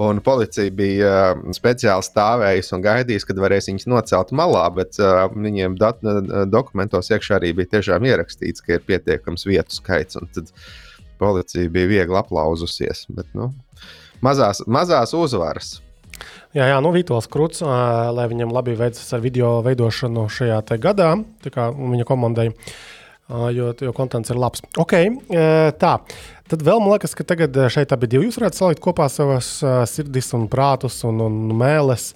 S3: Un policija bija uh, speciāli stāvējusi un gaidījusi, kad varēs viņus nocelt malā, bet uh, viņiem dat, uh, dokumentos iekšā arī bija tiešām ierakstīts, ka ir pietiekams vietu skaits. Tad policija bija viegli aplauzusies. Bet, nu, mazās, mazās uzvaras.
S2: Jā, jā nu, Vitols Kruts, lai viņam labi veicas ar video veidošanu šajā gadā, kā viņa komandai, jo, jo kontents ir labs. Ok, tā. Tad vēl man liekas, ka tagad šeit abi divi jūs varētu salikt kopā savas sirdis un prātus un, un mēles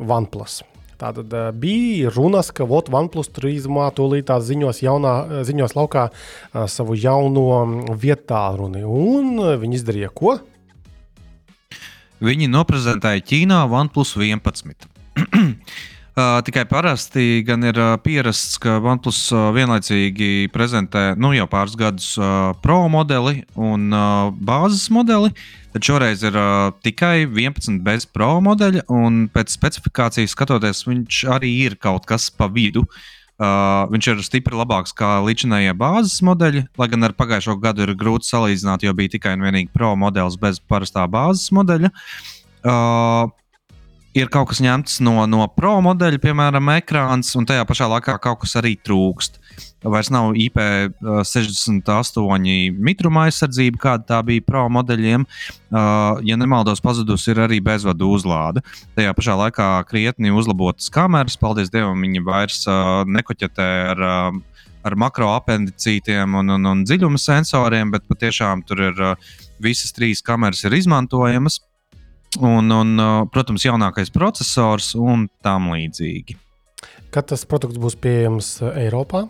S2: OnePlus. Tātad bija runas, ka Vot OnePlus turismā tūlīt tās ziņos, jaunā, ziņos laukā savu jauno vietā runi. Un viņi izdarīja ko?
S4: Viņi noprezentēja Ķīnā OnePlus 11. [clears throat] Uh, tikai parasti gan ir uh, pierasts, ka OnePlus uh, vienlaicīgi prezentē nu, jau pāris gadus uh, pro modeli un uh, bāzes modeli. Tad šoreiz ir uh, tikai 11 bez pro modeļa, un pēc specifikācijas skatoties, viņš arī ir kaut kas pa vidu. Uh, viņš ir stipri labāks nekā līdzinājie bāzes modeļi, lai gan ar pagājušo gadu ir grūti salīdzināt, jo bija tikai un vienīgi pro modelis bez parastā bāzes modeļa. Uh, ir kaut kas ņemts no, no pro modeļa, piemēram, ekrāns, un tajā pašā laikā kaut kas arī trūkst. Vairs nav IP68 mitruma aizsardzība, kāda tā bija pro modeļiem. Uh, ja nemaldos, pazudusi ir arī bezvadu uzlāde. Tajā pašā laikā krietni uzlabotas kameras, paldies Dievam, viņi vairs uh, nekoķetē ar. Uh, ar makroapendicītiem un, un, un dziļuma sensoriem, bet patiešām tur ir uh, visas trīs kameras ir izmantojamas. Un, un, uh, protams, jaunākais processors un tam līdzīgi.
S2: Kad tas produkts būs pieejams uh, Eiropā?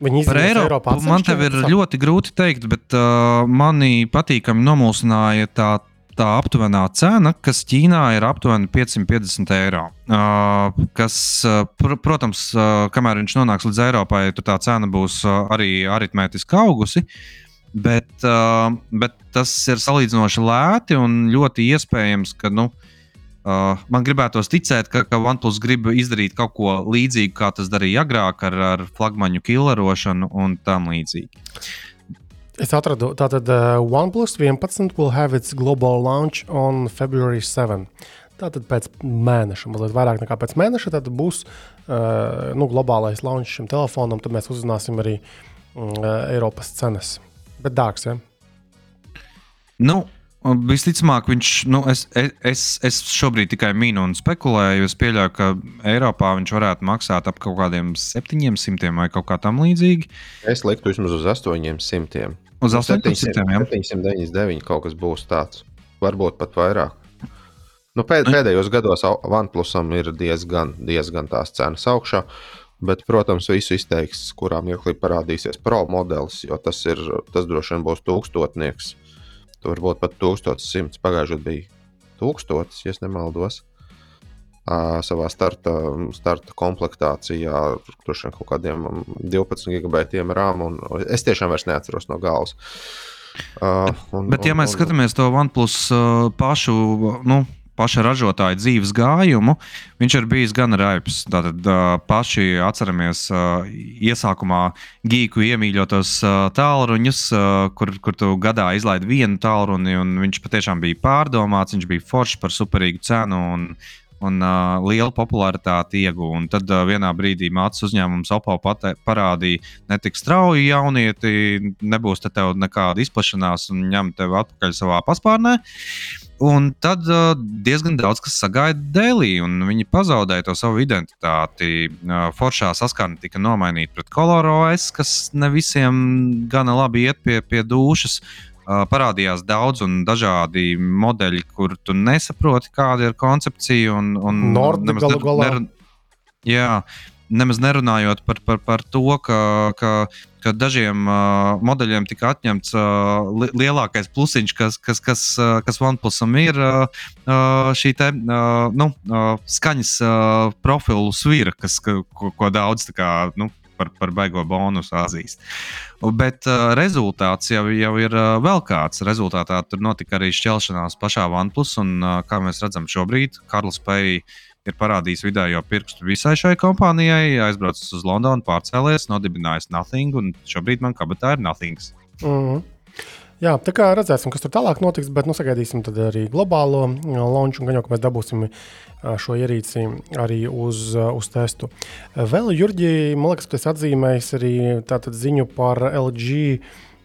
S2: Viņi
S4: Par Eiropu, Eiropā man te ir ļoti grūti pateikt, bet uh, manī patīkami nomulsināja tā, tā aptuvenā cena, kas Ķīnā ir aptuveni 550 eiro. Uh, kas, uh, pr protams, uh, kamēr viņš nonāks līdz Eiropai, tad tā cena būs uh, arī aritmētiski augusi. Uh, Bet, uh, bet tas ir salīdzinoši lēti un ļoti iespējams, ka nu, uh, man gribētos ticēt, ka, ka OnePlus grib izdarīt kaut ko līdzīgu, kā tas darīja agrāk ar, ar flagmaņu killerošanu un tam līdzīgi.
S2: Es atradu, tātad uh, OnePlus 11 will have its global launch on February 7. Tātad pēc mēneša, mazliet vairāk nekā pēc mēneša, tad būs uh, nu, globālais launch šim telefonam. Tad mēs uzzināsim arī uh, Eiropas cenas. Bet dārgs, ja?
S4: Nu, Visticamāk, viņš, nu, es, es, es šobrīd tikai mīnu un spekulēju. Es pieļauju, ka Eiropā viņš varētu maksāt ap kaut kādiem 700 vai kaut kā tam līdzīga.
S3: Es liktu vismaz uz 800.
S4: Uz 800, 700
S3: jā. 799 kaut kas būs tāds. Varbūt pat vairāk. Nu, pēd, pēdējos gados OnePlusam ir diezgan, diezgan tās cenas augšā. Uh, Bet, protams, visu izteiks, kurā mirklī parādīsies pro modelis, jo tas, ir, tas droši vien būs tūkstotnieks. Tur varbūt pat 1100. Pagājušajā gadā bija 1000, ja nemaldos. Uh, savā starta, starta komplektācijā, vien kaut kādiem 12 gigabaitiem RAM. Es tiešām vairs neatceros no galvas.
S4: Uh, un, Bet, ja un, mēs un, skatāmies to OnePlus uh, pašu, nu, paša ražotāja dzīves gājumu, viņš ir bijis gan raibs. Tātad uh, paši atceramies uh, iesākumā gīku iemīļotos uh, tālruņus, uh, kur, kur tu gadā izlaidi vienu tālruni, un viņš patiešām bija pārdomāts, viņš bija foršs par superīgu cenu. Un, un uh, lielu popularitāti ieguva. Un tad uh, vienā brīdī mācīs uzņēmums Opel parādīja, ne tik strauji jaunieti, nebūs te tev nekāda izplašanās un ņem tevi atpakaļ savā paspārnē. Un tad uh, diezgan daudz kas sagaida Dēlī, un viņi pazaudēja to savu identitāti. Uh, foršā saskarne tika nomainīta pret ColorOS, kas ne visiem gana labi iet pie, pie dušas. Uh, parādījās daudz un dažādi modeļi, kur tu nesaproti, kāda ir koncepcija. Un, un
S2: Nord, galu galā. Ner...
S4: Jā, nemaz nerunājot par, par, par to, ka, ka, ka dažiem uh, modeļiem tika atņemts uh, li lielākais plusiņš, kas, kas, kas, uh, kas OnePlusam ir uh, šī te, uh, nu, uh, skaņas uh, profilu svira, kas, ko, ko daudz kā, nu, par, par baigo bonusu Azijas. Bet uh, rezultāts jau, jau ir uh, vēl kāds. Rezultātā tur notika arī šķelšanās pašā OnePlus, un uh, kā mēs redzam šobrīd, Karls Pēja ir parādījis vidējo pirkstu visai šai kompānijai, aizbraucis uz Londonu, pārcēlies, nodibinājis Nothing, un šobrīd man kabatā ir Nothings.
S2: Mm -hmm. Jā, tā kā redzēsim, kas tur tālāk notiks, bet nu, sagaidīsim arī globālo launch, un gan jau mēs dabūsim šo ierīci arī uz, uz testu. Vēl, Jurģi, man liekas, tas atzīmēs arī ziņu par LG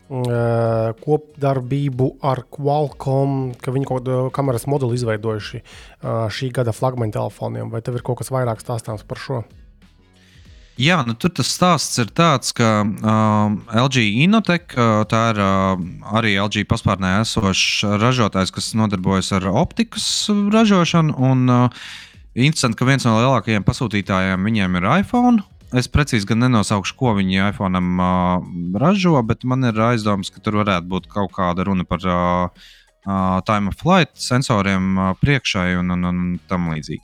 S2: kopdarbību ar Qualcomm, ka viņi kaut kādu kameras modeli izveidojuši šī gada flagmaņa telefoniem. Vai tev ir kaut kas vairāk stāstāms par šo?
S4: Jā, nu, tur tas stāsts ir tāds, ka uh, LG Innotek, uh, tā ir uh, arī LG paspārnē esošs ražotājs, kas nodarbojas ar optikas ražošanu. Un, uh, interesanti, ka viens no lielākajiem pasūtītājiem viņiem ir iPhone. Es precīzi gan nenosaukšu, ko viņi iPhone uh, ražo, bet man ir aizdoms, ka tur varētu būt kaut kāda runa par uh, uh, time of flight sensoriem uh, priekšai un, un, un tam līdzīgi.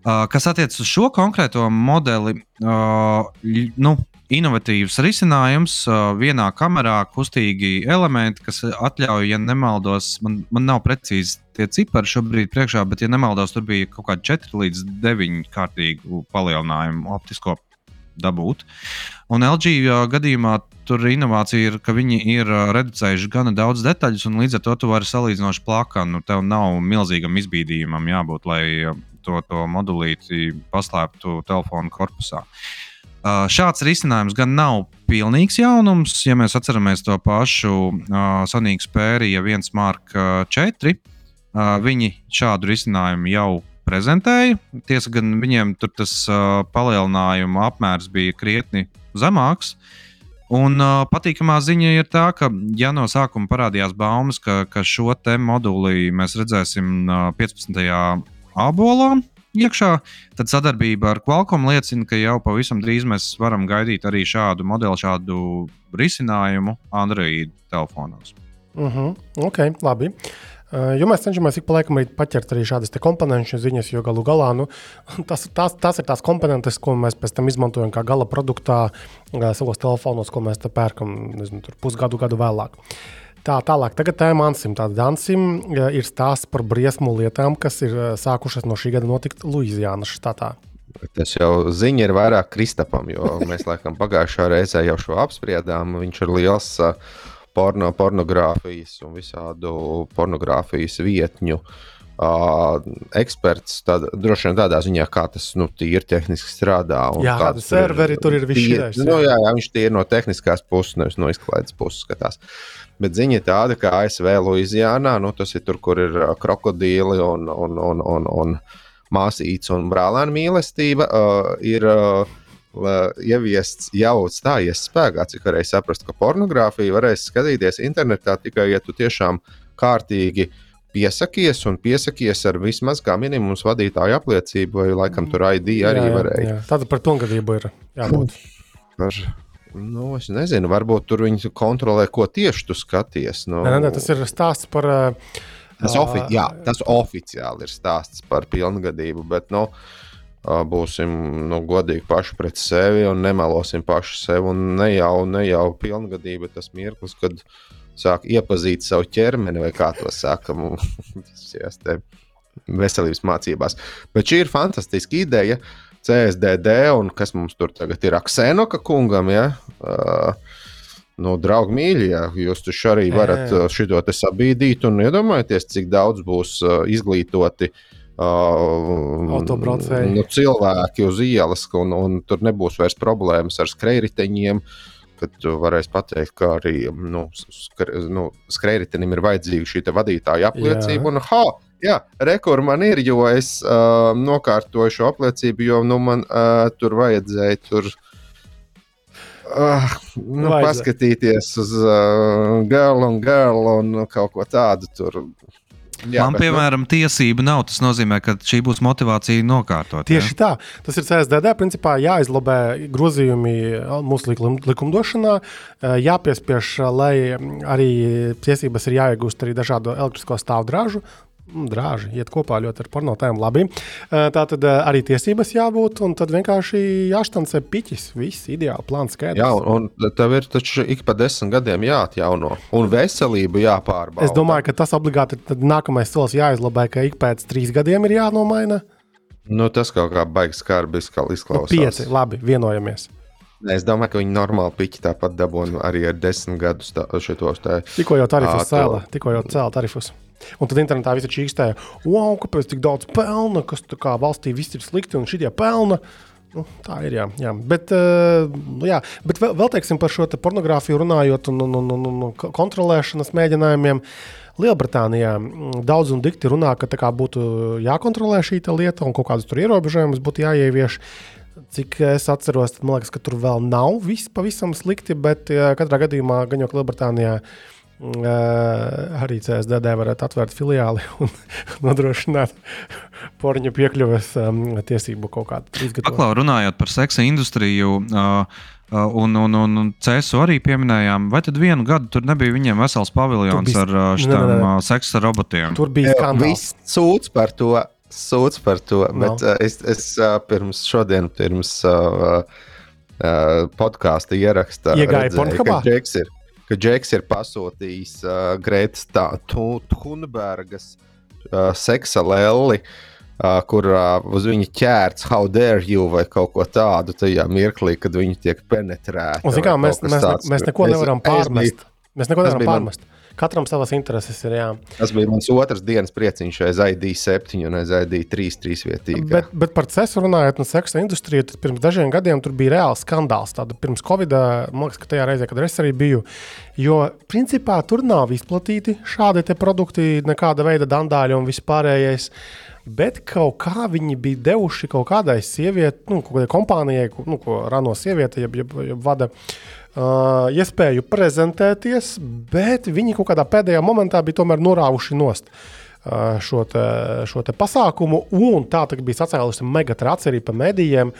S4: Uh, kas attiecas uz šo konkrēto modeli, uh, nu, inovatīvs risinājums. Vienā kamerā kustīgi elementi, kas atļauj, ja nemaldos, man, man nav precīzi tie cipari šobrīd priekšā, bet, ja nemaldos, tur bija kaut kādi 4 līdz 9 kārtīgu palielinājumu optisko dabūt. Un LG gadījumā tur inovācija ir, ka viņi ir reducējuši gana daudz detaļas, un līdz ar to tu vari salīdzinoši plakanu. Tev nav milzīgam izbīdījumam jābūt, lai to, to modulīti paslēptu telefonu korpusā. Uh, šāds risinājums gan nav pilnīgs jaunums, ja mēs atceramies to pašu uh, Sony Xperia 1 Mark 4. Uh, viņi šādu risinājumu jau prezentēja. Tiesa gan viņiem tur tas uh, palielinājuma apmērs bija krietni zemāks. Un uh, patīkamā ziņa ir tā, ka ja no sākuma parādījās baumas, ka, ka šo te moduli mēs redzēsim uh, 15 abolā iekšā, tad sadarbība ar Qualcomm liecina, ka jau pavisam drīz mēs varam gaidīt arī šādu modeli, šādu risinājumu Android telefonos.
S2: Uh mhm, -huh. Ok, labi. Uh, jo mēs cenšamies ik pa laikam arī paķert arī šādas komponentu ziņas, jo galu galā nu, [laughs] tas, tās, tās ir tās komponentes, ko mēs pēc tam izmantojam kā gala produktā uh, savos telefonos, ko mēs pērkam nezinu, pusgadu, gadu vēlāk. Uh, Tā, tālāk, tagad tēmā Ansim. Tātad Ansim ir stāsts par briesmu lietām, kas ir eh, sākušas no šī gada notikt Luizijānas štatā.
S3: Tas jau ziņa ir vairāk Kristapam, jo [laughs] mēs laikam pagājušā reizē jau šo apspriedām. Viņš ir liels porno, pornogrāfijas un visādu pornogrāfijas vietņu uh, eksperts. Tad, droši vien tādā ziņā, kā tas nu, ir tehniski strādā.
S2: Jā, kāda serveri tur ir viss.
S3: Nu, jā, jā, viņš ir no tehniskās puses, nevis no izklaides puses skatās. Uh, Bet ziņa ir tāda, ka ASV Luisijānā, nu, tas ir tur, kur ir krokodīli un, un, un, un, un māsītes un brālēna mīlestība, uh, ir uh, ieviests jau stājies spēkā. Cik varēja saprast, ka pornogrāfiju varēs skatīties internetā tikai, ja tu tiešām kārtīgi piesakies un piesakies ar vismaz kā minimums vadītāju apliecību, vai laikam tur ID arī jā, jā, varēja. Jā.
S2: Tāda par pilngadību ir jābūt.
S3: Par Nu, es nezinu, varbūt tur viņi kontrolē, ko tieši tu skaties. Nu,
S2: nē, nē, tas ir stāsts par.
S3: Tas, ofi jā, tas oficiāli ir stāsts par pilngadību, bet nu, būsim nu, godīgi paši pret sevi un nemelosim paši sevi. Ne jau, ne jau pilngadība, tas mirklis, kad sāk iepazīt savu ķermeni, vai kā to sakam, [laughs] veselības mācībās. Bet šī ir fantastiska ideja. Uh, CSDD un kas mums tur tagad ir Aksenoka kungam. Ja? Uh, Nu, draugi, mīļie, ja, jūs taču arī varat šo te sabīdīt un iedomājieties, cik daudz būs uh, izglītoti uh, nu, cilvēki uz ielas, un, un tur nebūs vairs problēmas ar skrejriteņiem. Tad varēs pateikt, ka arī nu, skre, nu, skrejritenim ir vajadzīga šī vadītāja apliecība. Jā. Un, ha, Jā, rekords man ir, jo es uh, nokārtoju šo apliecību, jo nu, man uh, tur vajadzēja tur, uh, nu, Vajadzē. paskatīties uz uh, girl un girl un kaut ko tādu. Tur.
S4: Jā, Man, bet, nu- piemēram, nu... tiesība nav. Tas nozīmē, ka šī būs motivācija nokārtot.
S2: Tieši jā? tā. Tas ir CSDD. Principā jāizlabē grozījumi mūsu likumdošanā, jāpiespiež, lai arī tiesības ir jāiegūst arī dažādu elektrisko stāvdrāžu Mm, Drāži iet kopā ļoti ar porno tēmu. Labi. Uh, Tā tad uh, arī tiesības jābūt, un tad vienkārši jāštancē piķis. Viss ideāli plāns skaidrs.
S3: Jā, un tev ir taču ik pa desmit gadiem jāatjauno. Un veselību jāpārbauda.
S2: Es domāju, ka tas obligāti ir nākamais solis jāizlabē, ka ik pēc trīs gadiem ir jānomaina.
S3: nu, tas kaut kā baigs skarbi
S2: Nu,
S3: izklausās.
S2: pieci, labi, vienojamies.
S3: Es domāju, ka viņi normāli piķi tāpat dabūna arī ar desmit gadus šitos. Tā.
S2: Tikko jau tarifus cēlā, tikko jau cēlā tarifus. Un tad internetā viss čīkstēja, wow, kāpēc tik daudz pelna, kas valstī viss ir slikti un šitie pelna. Nu, tā ir. Jā, jā. Bet, uh, jā. Bet vēl, vēl teiksim par šo te pornogrāfiju runājot un, un, un, un, un kontrolēšanas mēģinājumiem. Lielbritānijā mm, daudz un dikti runā, ka kā būtu jākontrolē šī lieta un kaut kādas tur ierobežojumus būtu jāievieš. Cik es atceros, tad man liekas, ka tur vēl nav viss pavisam slikti, bet eh, katrā gadījumā gan jau Lielbritānijā eh, arī CSDD varētu atvērt filiāli [laughs] un nodrošināt porņu piekļuves um, tiesību kaut kādu izgatavošanu.
S4: Paklau, runājot par seksa industriju. Uh, Un, un, un, un CSU arī pieminējām, vai tad vienu gadu tur nebija viņiem vesels paviljons
S2: bija-
S4: ar uh, seksa robotiem?
S2: Tur bija skandāls.
S3: Sūdz par to. Sūdz par to.
S2: Nav.
S3: Bet, uh, es es uh, pirms šodien, pirms uh, uh, podkāstu ierakstā,
S2: Iegāja
S3: redzēju, ka Džeks ir, ka Džeks ir pasūtījis uh, Grētas Thunbergas uh, seksa lelli. Uh, kur uh, uz viņa ķērts, how dare you, vai kaut ko tādu tajā mirklī, kad viņi tiek penetrēti.
S2: Kā, mēs, mēs,
S3: tāds.
S2: mēs neko nevaram pārmest. Mēs neko nevaram
S3: bija man-
S2: pārmest. Katram savas intereses ir. Jā.
S3: Tas bija mans otrs dienas prieciņš aiz ID7 un aiz ID3 trīsvietīgā.
S2: Bet, bet par cesu runājot, no seksa industrijas, tad pirms dažiem gadiem tur bija reāls skandāls. Tāda pirms Covid, man liekas, ka tajā reizē, kad es arī biju. Jo principā tur nav izplatīti šādi produkti, nekāda veida dandāļi un vispārējais. Bet kaut kā viņi bija devuši kaut kādai sievietei, nu, kaut kādai kompānijai, ko, nu, ko rano sieviete, jeb, jeb, jeb vada uh, iespēju prezentēties, bet viņi kaut kādā pēdējā momentā bija tomēr norāvuši nost uh, šo, te, šo te pasākumu. Un tā tagad bija sacēlusi mega traci arī pa medijiem.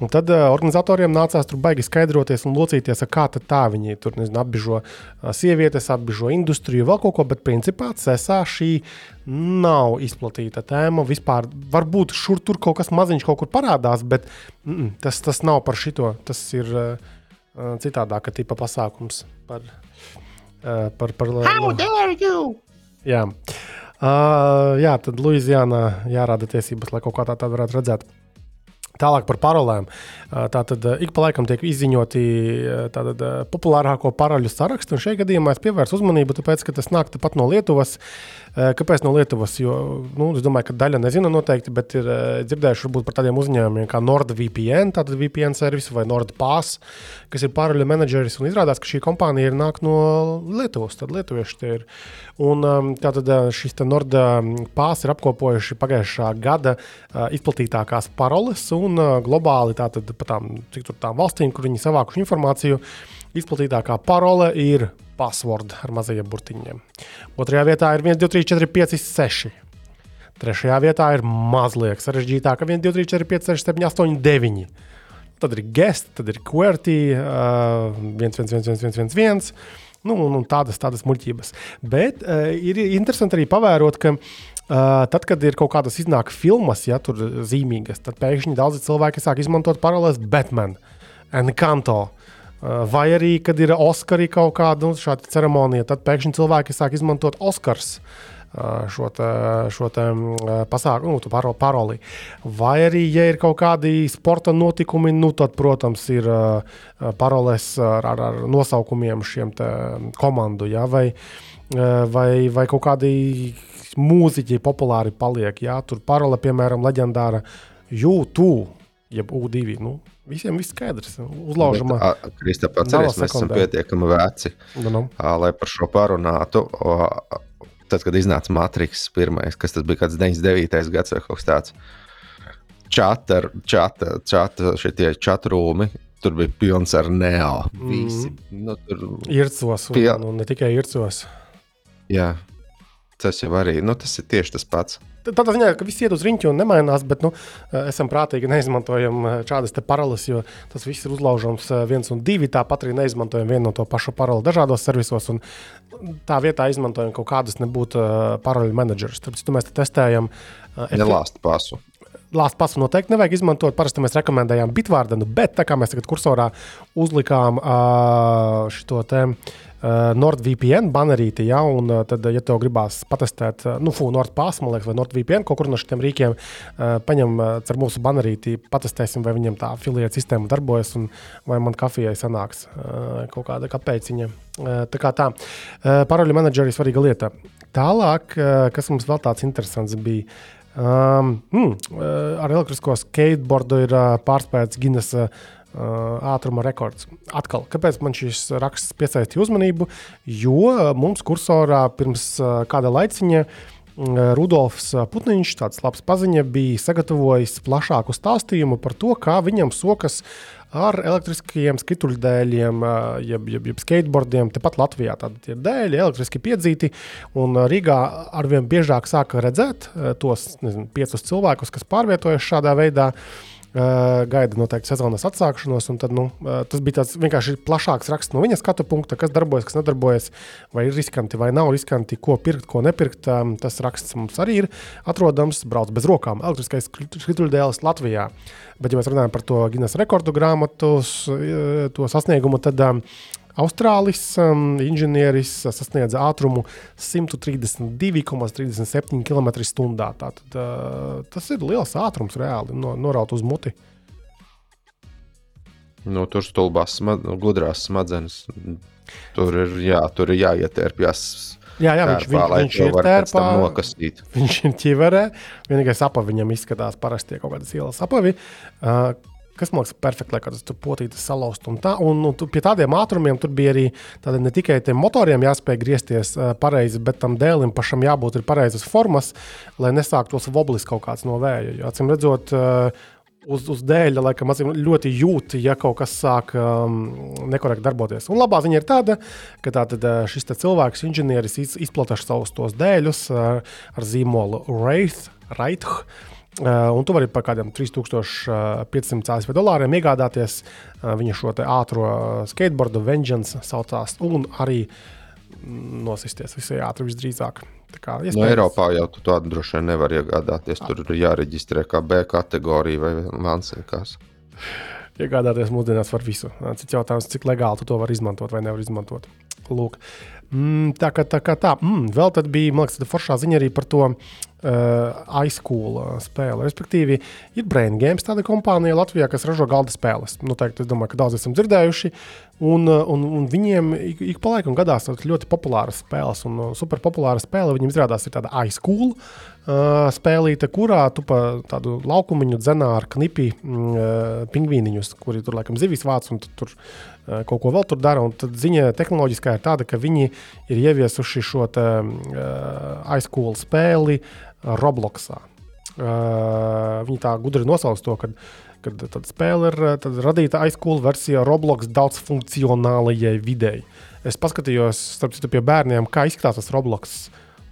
S2: Un tad uh, organizatoriem nācās tur baigi skaidroties un locīties, kā tā viņi tur nezinu, apbižo uh, sievietes, apbižo industriju, vēl kaut ko. Bet principā CESā šī nav izplatīta tēma. Vispār varbūt šur tur kaut kas maziņš kaut kur parādās, bet mm, tas, tas nav par šito. Tas ir uh, citādāka tipa pasākums. Par, uh, par, par, How dare you? Jā. Uh, jā, tad Luisijānā jārāda tiesības, lai kaut kā tā tādu varētu redzēt. Tālāk par parolēm. Tātad ik pa laikam tiek izziņoti tātad, populārāko paroļu sarakstu. un Šajā gadījumā es pievērsu uzmanību, tāpēc, ka tas nāk tepat no Lietuvas. Kāpēc no Lietuvas? Jo, nu, es domāju, ka daļa nezina noteikti, bet ir dzirdējuši varbūt par tādiem uzņēmumiem kā NordVPN, tātad VPN servis vai NordPass, kas ir paroļu menedžeris. Un izrādās, ka šī kompānija ir nāk no Lietuvas. Tad lietuvieši tie ir. Un tātad šis te NordPass ir apkopojuši pagājušā gada izplatītākās paroles un globāli tātad pa tām, cik tur tām valstīm, kur viņi savākuši informāciju, izplatītākā parole ir password ar mazajiem burtiņiem. Otrajā vietā ir 1, 2, 3, 4, 5, 6. Trešajā vietā ir mazliet sarežģītāka. 1, 2, 3, 4, 5, 6, 7, 8, 9. Tad ir guest, tad ir QWERTY, uh, 1, 1, 1, 1, 1, 1. Nu, un, un tādas, tādas muļķības. Bet uh, ir interesanti arī pavērot, ka uh, tad, kad ir kaut kādas iznāk filmas, ja tur zīmīgas, tad pēkšņi daudzi cilvēki sāk izmantot paralēlas Batman, Encanto. Uh, vai arī, kad ir Oskari kaut kāda nu, ceremonija, tad pēkšņi cilvēki sāk izmantot Oskars uh, šo, te, šo te, pasākumu, nu, tu paro, paroli. Vai arī, ja ir kaut kādi sporta notikumi, nu, tad, protams, ir paroles ar, ar, ar nosaukumiem šiem te komandu, ja? vai, vai, vai kaut kādi mūziķi populāri paliek. Ja? Tur parole, piemēram, leģendāra YouTube, jeb U2. Nu, visiem viss skaidrs. Uzlaužamā.
S3: Kristap, atceries, mēs esam pietiekami veci,
S2: Nu, nu.
S3: ā, lai par šo parunātu. Tad, kad iznāca Matrix, pirmais, kas tas bija, kāds 99. gads vai kaut kas tāds. Čata, čata, čata, šitie čatrūmi, tur bija pilns ar neo. Visi.
S2: Mhm.
S3: Nu, tur,
S2: Ircos, un,
S3: Pie-
S2: un, un ne tikai ircos.
S3: jā. Tas jau arī nu, tas ir tieši tas pats.
S2: Tādā ziņā, ka viss iet uz riņķi un nemainās, bet nu, esam prātīgi neizmantojam šādas paralēlas, jo tas viss ir uzlaužams viens un divi. Tāpat arī neizmantojam vienu no to pašu paralēlu dažādos servisos. Tā vietā izmantojam kaut kādus nebūtu paralēlu menedžerus. Tāpēc mēs te testējam.
S3: Nelāst pasu.
S2: Lāstu pasu noteikti nevajag izmantot. Parasti mēs rekomendējām bitvārdenu, bet tā kā mēs tagad kursorā uzlikām uh, šo tēmu uh, NordVPN banerīti, ja, un uh, tad, ja tev gribās patestēt, uh, nu, FU NordPass, man liekas, vai NordVPN kaut kur no šiem rīkiem, paņem ar mūsu banerīti, patestēsim, vai viņam tā afiliēta sistēma darbojas, un vai man kafijai sanāks kaut kāda kapeciņa. Tā kā tā, paroļu menedžeri ir svarīga lieta. Tālāk, kas mums vēl tāds interesants bija. Um, mm, ar elektrisko skateboardu ir uh, pārspēts Guinness uh, ātruma rekords. Atkal, kāpēc man šis raksts piesaistīja uzmanību? Jo mums kursorā pirms kāda laiciņa Rudolfs Putniņš, tāds labs paziņa, bija sagatavojis plašāku stāstījumu par to, kā viņam sokas ar elektriskiem skrituļdēļiem, jeb, jeb, jeb skateboardiem. Tepat Latvijā tādi ir dēļi, elektriski piedzīti. Un Rīgā arvien biežāk sāka redzēt tos nezinu, piecus cilvēkus, kas pārvietojas šādā veidā. Uh, gaida noteikti sezonas atsākšanos. Tad, nu, tas bija tāds vienkārši plašāks raksts no viņa skatu punkta, kas darbojas, kas nedarbojas, vai ir riskanti vai nav riskanti, ko pirkt, ko nepirkt. Tas raksts mums arī ir atrodams. Brauc bez rokām, elektriskais skrituļdēlis Latvijā. Bet, ja mēs runājam par to Guinness rekordu grāmatus, to sasniegumu, tad Austrālis um, inženieris sasniedza ātrumu 132,37 km/h. Tātad, uh, tas ir liels ātrums reāli no, noraut uz muti.
S3: Nu, tur stulbās, smad, gudrās smadzenes. Tur ir, jā, tur ir jāietērpjas.
S2: Jā, jā viņš, tērpā, viņš, viņš ir tērpā,
S3: nokastīt.
S2: Viņš ir ķiverē. Vienīgais apavi viņam izskatās parasti kaut kādas ielas apavi. Uh, kas man liekas, perfekti, lai kādas potītas salauzt. Un, tā, un, un pie tādiem ātrumiem tur bija arī tāda ne tikai tiem motoriem jāspēj griezties uh, pareizi, bet tam dēlim pašam jābūt ir pareizas formas, lai nesāktos voblis kaut kāds no vēja. Jo, acīm redzot, uh, uz, uz dēļa, laikam, ļoti jūt, ja kaut kas sāk um, nekorekti darboties. Un labā ziņa ir tāda, ka tātad, šis cilvēks, inženieris, iz, izplatīja savus tos dēļus uh, ar zīmolu Wraith. Uh, un tu vari par kādiem 3500 ASV dolāriem iegādāties uh, viņa šo ātrā skateboardu, Vengeance saucās, un arī nosisties visai ātri visdrīzāk.
S3: Iespējams... no Eiropā jau tādu droši vien nevar iegādāties. Tur ir jāreģistrē kā B kategorija vai Vansenkas.
S2: Iegādāties mūsdienās var visu. Cits jautājums, cik legāli tu to vari izmantot vai nevar izmantot. Lūk. Mm, tā kā tā, kā tā. Mm, vēl tad bija, man liekas, foršā ziņa arī par to uh, iSchool uh, spēli. Respektīvi, ir Brain Games, tāda kompānija Latvijā, kas ražo galda spēles. Noteikti, es domāju, ka daudz esam dzirdējuši. Un, uh, un, un viņiem ik, ik pa laikam gadās ļoti populāras spēles, un uh, superpopulāra spēle viņiem izrādās ir tāda iSchool. Uh, spēlīte, kurā tu pa tādu laukumu dzenā ar knipi uh, pingvīniņus, kuri tur laikam zivis vāc un tur uh, kaut ko vēl tur dara. Un tad ziņa tehnoloģiskā ir tāda, ka viņi ir ieviesuši šo te, uh, iSchool spēli Robloxā. Uh, viņi tā gudri nosauc to, ka kad tāda spēle ir tad radīta iSchool versija Roblox daudzfunkcionālajai videi. Es paskatījos, starp citu, pie bērniem, kā izskatās tas Roblox.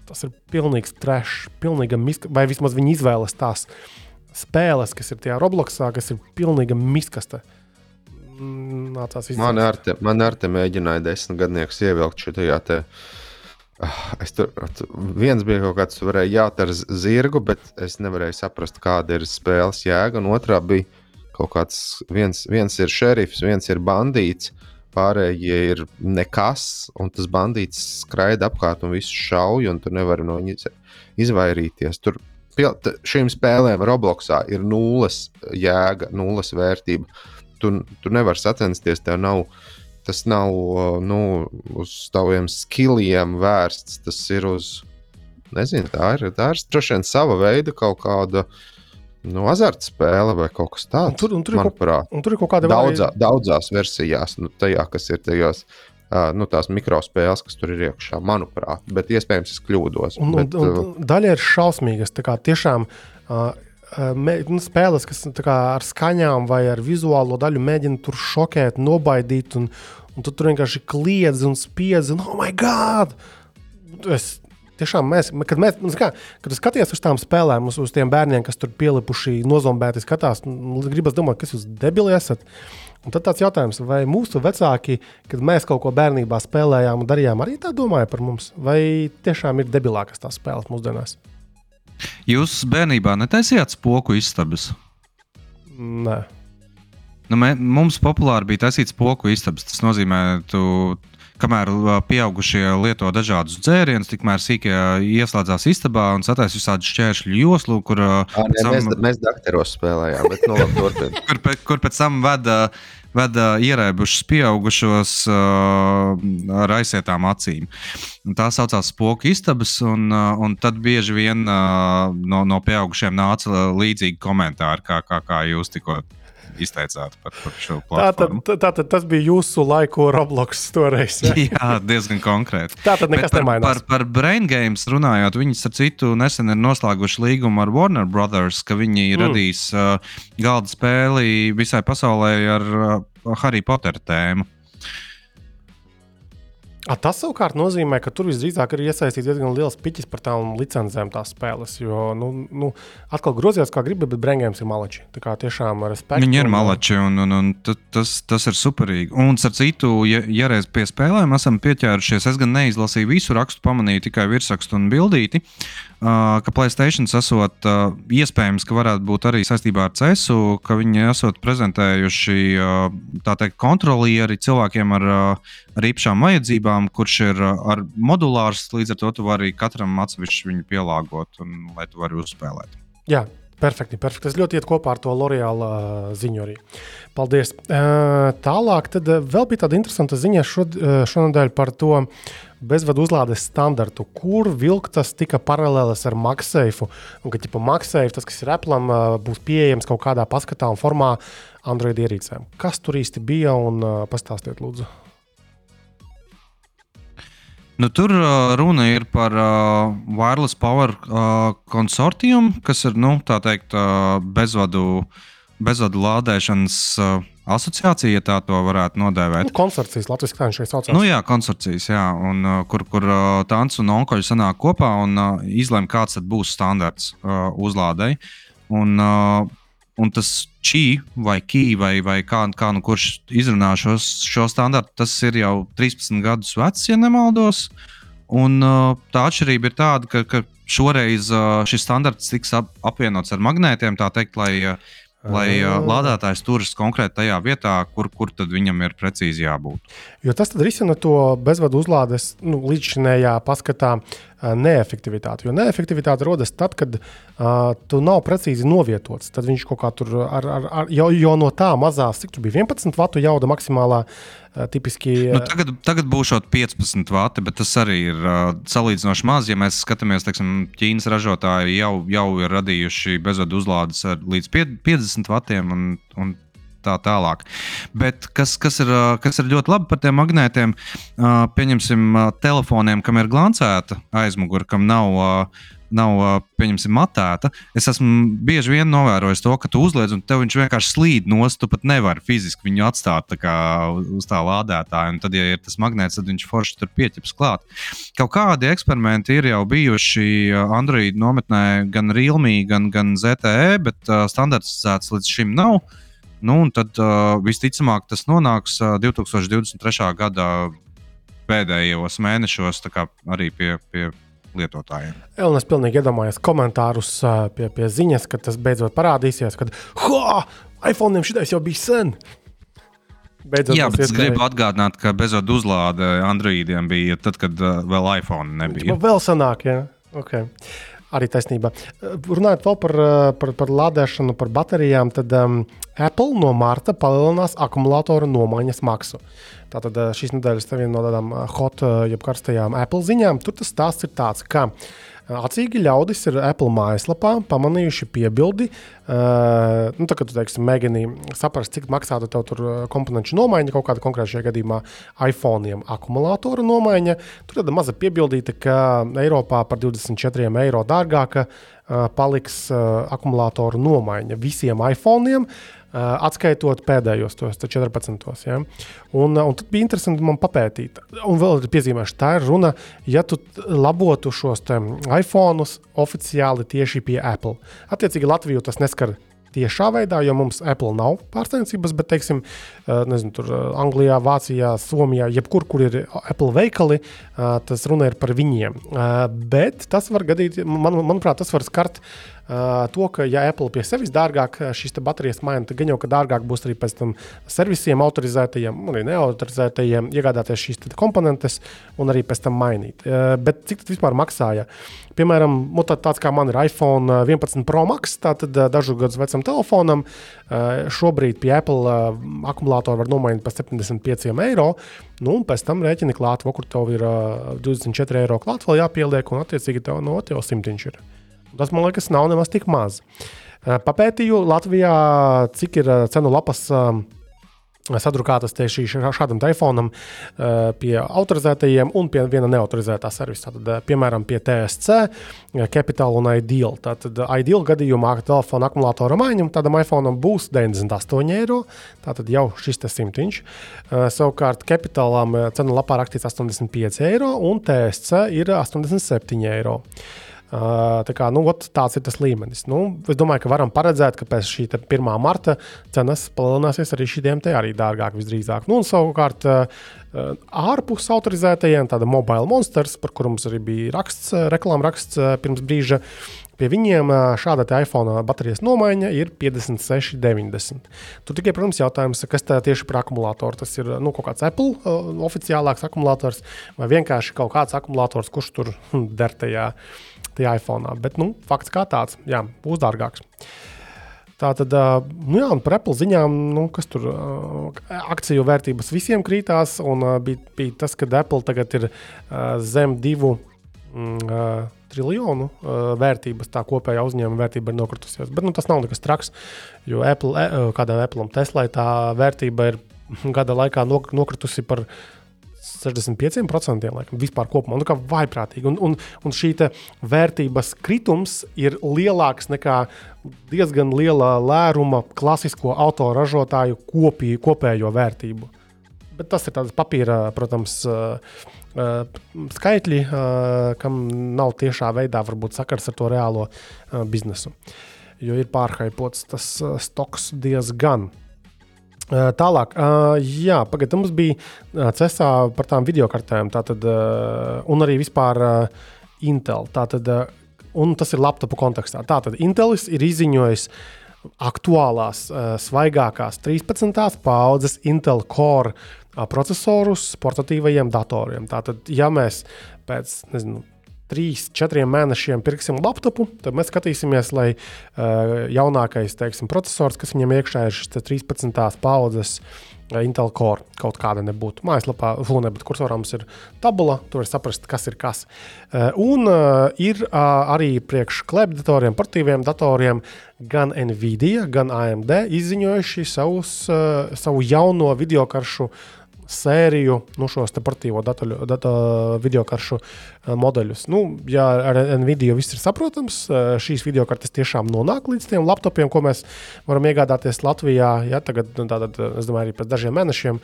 S2: Tas ir pilnīgs trešs, pilnīga miska, vai vismaz viņi izvēlas tās spēles, kas ir tajā Robloxā, kas ir pilnīga miskasta.
S3: Nācās izcelt. Man ar te, man ar te mēģināja desmit gadniekus ievilkt šajā te. Ah, es tur viens bija kaut kāds, varēja jautāt ar zirgu, bet es nevarēju saprast, kāda ir spēles jēga. Un otrā bija kaut kāds, viens, viens ir šerifs, viens ir bandīts, pārējie ir nekas, un tas bandīts skraida apkārt un visu šauj, un tu nevari no viņa izvairīties. Tur šīm spēlēm Robloxā ir nulles jēga, nulles vērtība tu, tu nevari sacensties, tev nav. Tas nav nu, uz taviem skilliem vērsts. Tas ir uz. Nezinu, tā ir, tā ir droši vien sava veida kaut kāda nu, azartspēle vai kaut kas tāds. Un tur, un tur, manuprāt,
S2: un tur ir kaut kāda
S3: daudzā, vai... daudzās versijās, nu, tajā, kas ir tajos. Uh, nu, tās mikrospēles, kas tur ir iekšā, manuprāt, bet iespējams es kļūdos.
S2: Un,
S3: bet,
S2: un, un, daļa ir šausmīgas. Tiešām uh, mē, nu, spēles, kas kā, ar skaņām vai ar vizuālo daļu mēģina tur šokēt, nobaidīt, un, un tu tur vienkārši kliedzi un spiedzi, un oh, my God! Es, tiešām mēs, kad, mēs, nu, kā, kad skaties uz tām spēlēm, uz, uz tiem bērniem, kas tur pielipuši, nozombēti skatās, nu, gribas domāt, kas jūs debili esat. Un tad tāds jautājums, vai mūsu vecāki, kad mēs kaut ko bērnībā spēlējām un darījām, arī tā domāja par mums, vai tiešām ir debilākas tās spēles mūsdienās?
S4: Jūs bērnībā netaisījāt spoku istabas?
S2: Nē.
S4: Nu, mē, mums populāri bija taisīts spoku istabas. Tas nozīmē, ka kamēr pieaugušie lieto dažādus dzērienus, tikmēr sīkie ieslēdzās istabā un sataisa visādi šķēršļu joslu, kur
S3: à, ne, mēs, mēs dakteros spēlējām, bet nu, labi, [laughs]
S4: kur, pe, kur pēc tam veda. Veda ierēbušus pieaugušos uh, ar aizsietām acīm. Un tā saucās spoku istabas, un, un tad bieži vien uh, no, no pieaugušiem nāca līdzīgi komentāri, kā, kā, kā jūs tikko izteicāt par, par šo
S2: platformu. Tātad, tātad tas bija jūsu laiku Roblox toreiz. Ja? [laughs]
S4: Jā, diezgan konkrēti.
S2: Tātad nekas
S4: par,
S2: nemainās.
S4: Par, par Brain Games runājot, viņi ar citu nesen ir noslēguši līgumu ar Warner Brothers, ka viņi mm. radīs uh, galda spēli visai pasaulē ar uh, Harry Potter tēmu.
S2: A, tas savukārt nozīmē, ka tur visdrīzāk ir iesaistīts diezgan liels piķis par tām licencēm, tās spēles. Jo, nu, nu atkal grozījās, kā gribi, bet brīvgājums ir malači. Tā kā tiešām ar respektu.
S4: Viņi ir malači, un, un, un tas, tas ir superīgi. Un, starp citu, ja, ja reiz pie spēlēm esam pieķērušies, es gan neizlasīju visu rakstu, pamanīju tikai virsrakstu un bildīti. Ka Playstation esot iespējams, ka varētu būt arī saistībā ar CESU, ka viņi esat prezentējuši uh, teikt, kontrolieri cilvēkiem ar, ar īpašām vajadzībām, kurš ir ar modulārs, līdz ar to tu vari katram atsevišķi viņu pielāgot un lai tu vari uzspēlēt.
S2: Jā, Perfekti, perfekti. Tas ļoti iet kopā ar to L'Oreal uh, ziņu arī. Paldies. Tālāk, tad vēl bija tāda interesanta ziņa šonadēļ par to bezvadu uzlādes standartu, kur vilktas tika paralēlas ar MagSafe. Un ka ģipa, MagSafe, tas, kas ir Apple, būs pieejams kaut kādā paskatā un formā Android ierīcēm. Kas tur īsti bija un pastāstiet, lūdzu.
S4: Nu, tur uh, runa ir par uh, Wireless Power uh, konsortiumu, kas ir nu, teikt, uh, bezvadu, bezvadu lādēšanas uh, asociācija, ja tā to varētu nodēvēt.
S2: Nu, konsorcijas, Latvijas viņš šeit saucās.
S4: Nu, jā, konsorcijas, jā, un, uh, kur, kur uh, tāds un onkoļi sanāk kopā un uh, izlem, kāds būs standarts uzlādēji. Un, un tas čī vai kī vai, vai kā, kā nu kurš izrunā šos, šo standartu, tas ir jau 13 gadus vecs, ja nemaldos. Un, tā atšķirība ir tāda, ka, ka šoreiz šis standarts tiks ap, apvienots ar magnētiem, tā teikt, lai, lai uh, lādētājs turas konkrēti tajā vietā, kur, kur viņam ir precīzi jābūt.
S2: Jo tas risina to bezvadu uzlādes nu, līdzšinējā paskatā neefektivitāti. Jo neefektivitāte rodas tad, kad uh, tu nav precīzi novietots. Tad viņš kaut kā tur ar, ar, ar jau, jau no tā mazās, cik tur bija 11 vatu jauda maksimālā. Uh, tipiski,
S4: nu, tagad, tagad būs 15 vati, bet tas arī ir uh, salīdzinoši maz. Ja mēs skatāmies, teiksim, Ķīnas ražotāji jau, jau ir radījuši bezvadu uzlādes ar līdz 50 vatiem. Un, un tā tālāk. Bet kas, kas, ir, kas ir ļoti labi par tiem magnētiem, pieņemsim, telefoniem, kam ir glancēta aizmugure, kam nav. Nav, pieņemsim, matēta. Es esmu bieži vien novērojis to, ka tu uzliec, un tev viņš vienkārši slīd no stūra. Tu pat nevari fiziski viņu atstāt tā kā, uz tā lādētāja. Un tad, ja ir tas magnēts, tad viņš forši tur pieķips klāt. Kaut kādi eksperimenti ir jau bijuši Android nometnē, gan Realme, gan, gan ZTE, bet uh, standartizēts līdz šim nav. Uh, Nu, tad uh, visticamāk tas nonāks uh, 2023. gada pēdējos mēnešos arī pie, pie lietotājiem.
S2: Elnēs pilnīgi iedomājās komentārus pie, pie ziņas, kad tas beidzot parādīsies, kad iPhone šitais jau bija sen.
S4: Beidzot, Jā, bet es gribu atgādināt, ka bezvadu uzlāde Androidiem bija tad, kad uh, vēl iPhone nebija.
S2: Viņš vēl senāk, jā. Okay. Arī taisnība. Runājot par, par, par lādēšanu, par baterijām, tad um, Apple no marta palielinās akumulātoru nomaiņas maksu. Tātad šīs nedēļas viena no tādām hot, jeb karstajām Apple ziņām. Tur tas stāsts ir tāds, ka uh, Acīgi ļaudis ir Apple mājaslapā pamanījuši piebildi. Uh, nu, tā kā tu teiksi, mēģini saprast, cik maksātu tev tur komponentu nomaiņa, kaut kāda konkrēta šajā gadījumā iPhone akumulātora nomaiņa. Tur tāda maza piebildīta, ka Eiropā par 24 eiro dārgāka uh, paliks uh, akumulātoru nomaiņa visiem iPhone. Atskaitot pēdējos tos 14. Ja? Un, un tad bija interesanti man papētīt. Un vēl ir piezīmēšu, tā ir runa, ja tu labotu šos iPhone oficiāli tieši pie Apple. Attiecīgi Latviju tas neskar tiešā veidā, jo mums Apple nav pārstāvniecības, bet, teiksim, nezinu, tur Anglijā, Vācijā, Somijā, jebkur, kur ir Apple veikali, tas runa ir par viņiem. Bet tas var gadīt, man, manuprāt, tas var skart to, ka, ja Apple pie sevis dārgāk šīs baterijas maina, tad gan jau, ka dārgāk būs arī pēc tam servisiem, autorizētajiem, arī neautorizētajiem iegādāties šīs komponentes un arī pēc tam mainīt. Bet cik tas vispār maksāja? Piemēram, nu, tāds kā man ir iPhone 11 Pro Max, tātad dažu gadu vecam telefonam, šobrīd pie Apple akumulātoru var nomainīt par 75 eiro. Nu, un pēc tam rēķini klāt, kur tev ir 24 eiro klāt, vēl jāpieliek, un attiecīgi tev no tev simtiņš ir. Tas man liekas, nav nemaz tik maz. Papētīju Latvijā, cik ir cenu lapas sadrukātas tieši šādam telefonam pie autorizētajiem un pie viena neautorizētā servisa. Tad, piemēram, pie TSC, Capital un Ideal. Tātad Ideal gadījumā telefona akumulātora maiņa tādam iPhone būs 98 eiro. Tātad jau šis simtiņš. Savukārt Capitalām cenu lapā rakstīts 85 eiro un TSC ir 87 eiro. Tā kā, nu, ot, tāds ir tas līmenis. Nu, es domāju, ka varam paredzēt, ka pēc šī 1. marta cenas palielināsies arī šiem te arī dārgāk visdrīzāk. Nu, un savukārt ārpus autorizētajiem, tāda mobile monsters, par kuru mums arī bija raksts, reklāmraksts pirms brīža. Pie viņiem šāda iPhone baterijas nomaiņa ir 56,90. Tur tikai, protams, jautājums, kas tā tieši par akumulātoru. Tas ir nu, kaut kāds Apple uh, oficiālāks akumulators vai vienkārši kaut kāds akumulators, kurš tur der tajā, tajā iPhone. Bet nu, fakts kā tāds, jā, būs dārgāks. Tā tad, nu jā, par Apple ziņām, nu, kas tur akciju vērtības visiem krītās, un bija, bija tas, ka Apple tagad ir zem divu. Mm, triljonu vērtības, tā kopējā uzņēmuma vērtība ir nokritusies. Bet nu, tas nav nekas traks, jo Apple, kādam Apple Teslai tā vērtība ir [laughs] gada laikā nok nokritusi par 65% laikam, vispār kopumā. Nu, kā vaiprātīgi. Un, un, un šī vērtības kritums ir lielāks nekā diezgan liela lēruma klasisko autoražotāju kopī, kopējo vērtību. Bet tas ir tāds papīra, protams, uh, Uh, skaitļi, uh, kam nav tiešā veidā sakars ar to reālo biznesu. Jo ir pārhaipots tas stoks diezgan. Tālāk, jā, pagaidiet, mums bija cesā par tām video kartēm, tātad, un arī vispār Intel. Tātad, un tas ir laptopu kontekstā. Tātad Intelis ir izziņojis aktuālās, svaigākās 13. paudzes Intel Core procesorus portatīvajiem datoriem. Tātad, ja mēs pēc nezinu, trīs, četriem mēnešiem pirksim laptopu, tad mēs skatīsimies, lai uh, jaunākais teiksim, processors, kas viņam iekšā ir šis 13. paudzes. Intel Core kaut kāda nebūtu. Mājaslapā, Lūnē, bet kursorā mums ir tabula, tur var saprast, kas ir kas. Uh, un uh, ir uh, arī priekš klēpdatoriem, portīviem datoriem gan Nvidia, gan AMD izziņojuši savus, savu jauno video karšu uh, sēriju, nu, šos portīvo datoļu, data video karšu eh, modeļus. Nu, ja ar Nvidia viss ir saprotams, eh, šīs video kartes tiešām nonāk līdz tiem laptopiem, ko mēs varam iegādāties Latvijā. Ja, tagad, nu, tātad, es domāju, arī pēc dažiem mēnešiem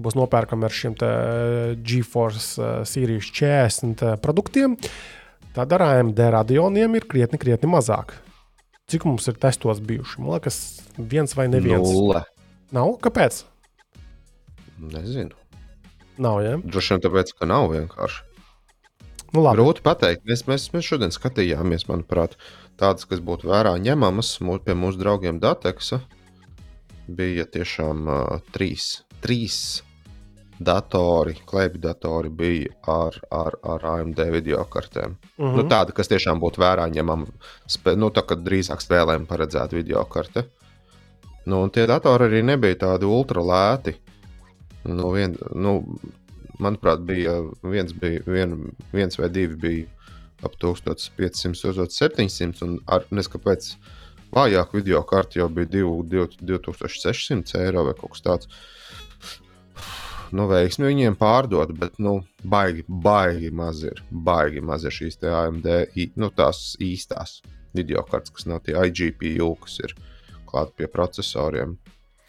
S2: būs nopērkami ar šiem eh, GeForce Series 40 produktiem. Tad ar AMD radioniem ir krietni, krietni mazāk. Cik mums ir testos bijuši? Man liekas, viens vai neviens.
S3: Nulle.
S2: Nav? Kāpēc?
S3: Nezinu.
S2: Nav, ja?
S3: Droši vien tāpēc, ka nav vienkārši.
S2: Nu, labi.
S3: Grūti pateikt. Mēs, mēs, mēs šodien skatījāmies, manuprāt, tādas, kas būtu vērā ņemamas mūs, pie mūsu draugiem Dateksa. Bija tiešām uh, trīs, trīs datori, klēpju datori bija ar, ar, ar AMD video kartēm.
S2: Mhm.
S3: -hmm. nu, tāda, kas tiešām būtu vērā ņemama, nu, tā kā drīzāk spēlēm paredzēta video karte. Nu, un tie datori arī nebija tādi ultra lēti. Nu, vien, nu, manuprāt, bija viens, bija, vien, viens vai divi bija ap 1500, 1700, un ar neskapēc vājāku video karti jau bija 2600 eiro vai kaut kas tāds. Nu, veiksmi viņiem pārdot, bet, nu, baigi, baigi maz ir. Baigi maz ir šīs AMD, nu, tās īstās video kartes, kas nav tie IGPU, kas ir klāt pie procesoriem.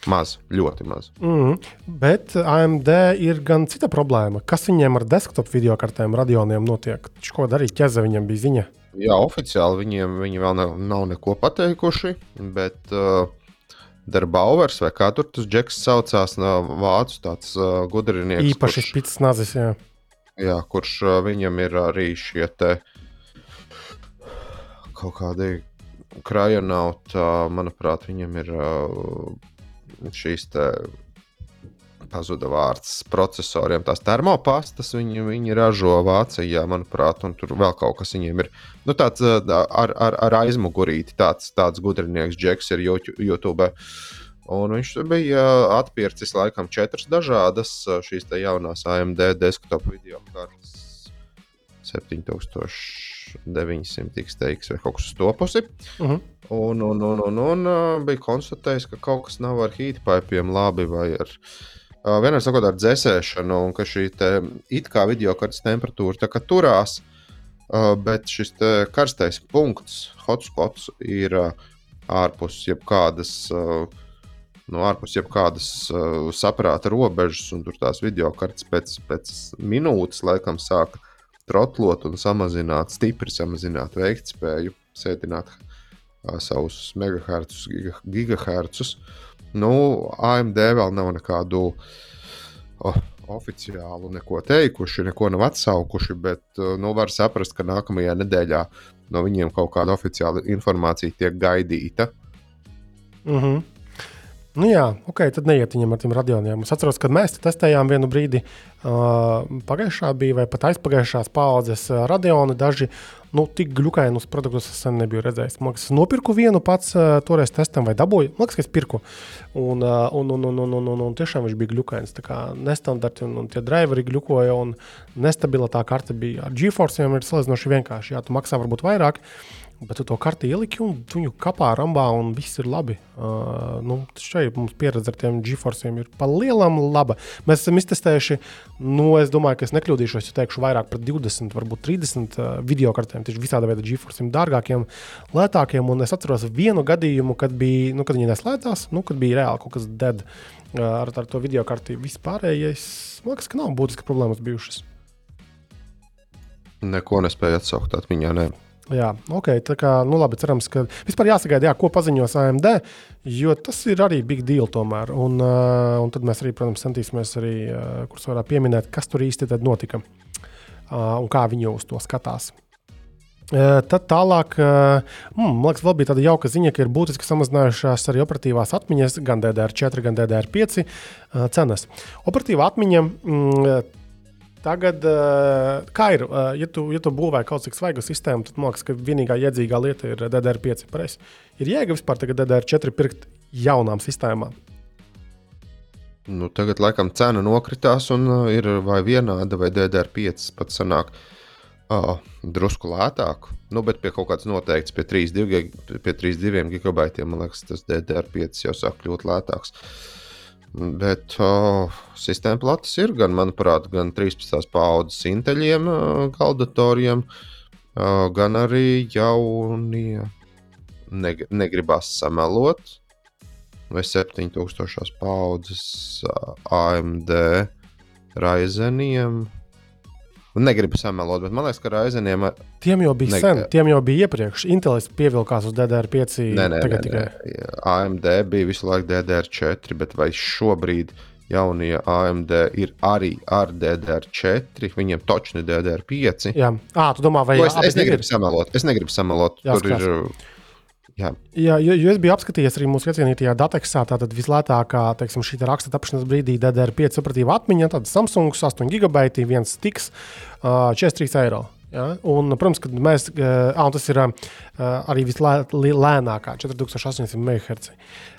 S3: Maz, ļoti maz.
S2: Mm, bet AMD ir gan cita problēma. Kas viņiem ar desktop video kartēm, radioniem notiek? Ko darīt? Ķeza viņam bija ziņa.
S3: Jā, oficiāli viņiem viņi vēl nav, nav neko pateikuši, bet uh, Darbauers vai kā tur tas džeks saucās, no vācu tāds uh, gudrinieks.
S2: Īpaši spīdis nazis. Jā.
S3: Jā, kurš uh, viņam ir arī šie te kaut kādi krajonauti, uh, manuprāt, viņam ir uh, šīs pazuda vārds procesoriem, tās termopastas viņi, viņi ražo Vācijā, manuprāt, un tur vēl kaut kas viņiem ir. Nu, tāds ar, ar, ar aizmugurīti, tāds, tāds gudrinieks, Džeks, ir YouTube. Un viņš bija atpircis laikam četras dažādas šīs jaunās AMD desktop video kartes 7900 XTX vai kaut kas uz to pusi. Uh -huh. Un, un, un, un, un, bija konstatējis, ka kaut kas nav ar heatpipiem labi vai ar vienā sakot, ar dzēsēšanu, un ka šī te, it kā video kartes temperatūra turās, uh, bet šis karstais punkts, hotspots, ir ārpus jebkādas. Uh, no ārpus jebkādas uh, saprāta robežas, un tur tās video kartes pēc, pēc minūtes laikam sāk trotlot un samazināt, stipri samazināt veiktspēju, sēdināt uh, savus megahertus, giga, gigahertus. Nu, AMD vēl nav nekādu oh, oficiālu neko teikuši, neko nav atsaukuši, bet nu, var saprast, ka nākamajā nedēļā no viņiem kaut kāda oficiāla informācija tiek gaidīta.
S2: Mm -hmm. Nu jā, ok, tad neiet viņam ar tiem radioniem. Es atceros, kad mēs testējām vienu brīdi, uh, pagājušā bija vai pat aizpagājušās paudzes radioni. Daži nu, tik glukainus produktus es sen nebiju redzējis. Man liekas, es nopirku vienu pats uh, toreiz testam vai dabūju. Man liekas, ka es pirku. Un, uh, un, un, un, un, un, un, un tiešām viņš bija glukains. Tā kā nestandarti un, un tie driveri glukoja un nestabila tā karte bija. Ar GeForce ir salīdzinoši vienkārši. Jā, tu maksā varbūt vairāk. Bet tu to karti ieliki un viņu kapā rambā, un viss ir labi. Uh, nu, šeit mums pieredze ar tiem GeForceiem ir palielam laba. Mēs esam iztestējuši, nu, es domāju, ka es nekļūdīšos, ja teikšu vairāk par 20, varbūt 30 uh, video kartēm, tieši visāda veida GeForceiem, dārgākiem, lētākiem. Un es atceros vienu gadījumu, kad, bija, nu, kad viņi neslēdzās, nu, kad bija reāli kaut kas dead uh, ar, ar to video karti. Vispārējais, man liekas, ka nav būtiski problēmas bijušas.
S3: Neko nespēju atsaukt atmiņā. Ne.
S2: Jā, ok. Tā kā, nu labi, cerams, ka vispār jāsagaida, jā, ko paziņos AMD, jo tas ir arī big deal tomēr. Un, uh, un tad mēs arī, protams, centīsimies arī, uh, kurus varētu pieminēt, kas tur īsti notika uh, un kā viņi uz to skatās. Uh, tad tālāk, uh, mm, man liekas, vēl bija tāda jauka ziņa, ka ir būtiski samazinājušās arī operatīvās atmiņas, gan DDR4, gan DDR5 uh, cenas. Operatīvā atmiņa mm, Tagad, eh, kā ir, eh, ja tu, ja tu būvē kaut cik svaigu sistēmu, tad man liekas, ka vienīgā iedzīgā lieta ir DDR5. Pareiz. Ir jēga vispār tagad DDR4 pirkt jaunām sistēmām.
S3: Nu, tagad, laikam, cena nokritās un uh, ir vai vienāda, vai DDR5 pat sanāk uh, drusku lētāk. Nu, bet pie kaut kādas noteiktas, pie 3,2 gigabaitiem, man liekas, tas DDR5 jau sāk kļūt lētāks. Uh, Bet oh, sistēma platas ir gan, manuprāt, gan 13. paudzes inteļiem, galdatoriem, oh, gan arī jaunie. Neg negribas samelot, vai 7000 paudzes AMD Raizeniem, Negribu samelot, bet man liekas, ka Raizeniem.
S2: Tiem jau bija ne... sen, tiem jau bija iepriekš. Intellis pievilkās uz DDR5.
S3: Nē, nē, nē, nē. AMD bija visu laiku DDR4, bet vai šobrīd jaunie AMD ir arī ar DDR4, viņiem točni DDR5?
S2: Jā, à, tu domā, vai
S3: es, es negribu samelot. Es negribu samelot. Jā, Tur skās. ir
S2: Jā, Jā jo, jo es biju apskatījies arī mūsu iecienītajā dateksā. Tātad vislētākā teiksim, šī raksta tapšanas brīdī DDR5 operatīva atmiņa, tad Samsung 8 gigabaiti, viens tiks, uh, 43 eiro. Ja? Un, protams, ka mēs, uh, un tas ir uh, arī vislēnākā, 4800 MHz.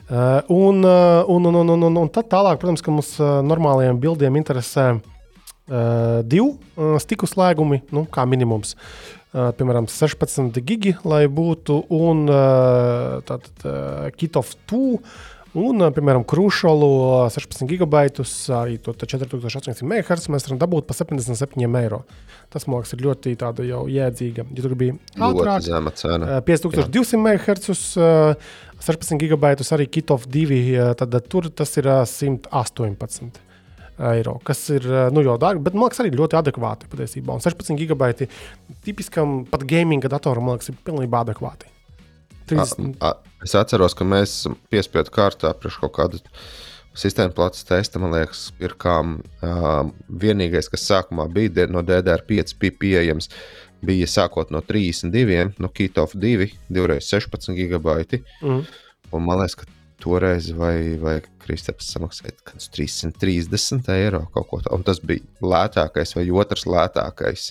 S2: Uh, un, uh, un, un, un, un, un, un tad tālāk, protams, ka mums uh, normālajiem bildiem interesē uh, divu uh, stiku slēgumi, nu, kā minimums. Uh, piemēram, 16 gigi, lai būtu, un tātad Kitov 2 Un, piemēram, krūšolu 16 gigabaitus, arī to 4800 MHz mēs varam dabūt par 77 eiro. Tas, man liekas, ir ļoti tāda jau jēdzīga. Ja tu gribi
S3: Ļoti
S2: ātrāk,
S3: zema cena.
S2: uh, 5200 MHz, uh, 16 gigabaitus arī Kitov 2, uh, tad tur tas ir uh, 118 eiro, kas ir uh, nu, jau dārgi, bet man liekas, arī ļoti adekvāti patiesībā. Un 16 gigabaiti tipiskam pat gaminga datoram, man liekas, ir pilnībā adekvāti. 30,
S3: A, a, es atceros, ka mēs piespiedu kārtā priekš kaut kādu sistēmu plats testa, man liekas, ir kā uh, vienīgais, kas sākumā bija no DDR5 bija pieejams, bija sākot no 32, no Kitov 2, 2x16 gigabaiti.
S2: mm.
S3: Un man liekas, ka toreiz vai, vai Kristaps samaksāja kaut kādus 330 eiro kaut ko tādu. Un tas bija lētākais vai otrs lētākais.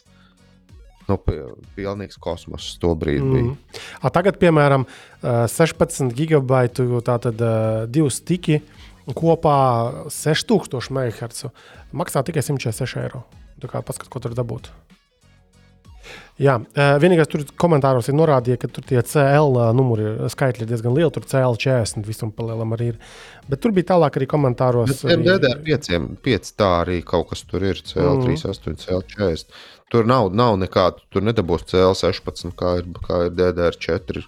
S3: Nu, pi- pilnīgs kosmos to brīdi mm. bija.
S2: A, tagad, piemēram, uh, 16 gigabaitu, tātad uh, divi stiki kopā 6000 MHz maksā tikai 146 eiro. Tā kā paskat, ko tur dabūt. Jā, vienīgais tur komentāros ir norādīts, ka tur tie CL numuri ir- skaitļi ir diezgan lieli. Tur CL 40 visam palielam arī ir. Bet tur bija tālāk arī komentāros.
S3: Bet
S2: arī-
S3: DDR5 5 tā arī kaut kas tur ir. CL38, CL40. Tur nav, nav nekāda, tur nedabūs CL16, kā ir, kā ir DDR4.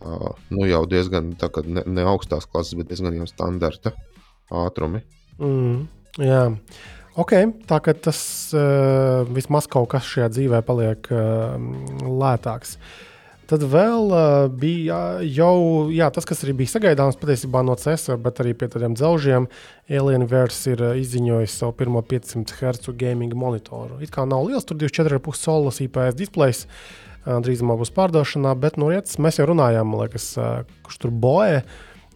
S3: Uh, nu jau diezgan, tā ne, ne augstās klases, bet diezgan jau standarta ātrumi.
S2: Mm, jā, ok. Tā kā tas uh, vismaz kaut kas šajā dzīvē paliek uh, lētāks. Tad vēl uh, bija jau jā, tas, kas arī bija sagaidāms patiesībā no CESA, bet arī pie tādiem dzelžiem. Alienverse ir izziņojis savu pirmo 500 Hz gaming monitoru. It kā nav liels, tur 24,5 solis IPS displejs. uh, Drīzumā būs pārdošanā, bet no rīta mēs jau runājām, liekas, uh, kurš tur boja.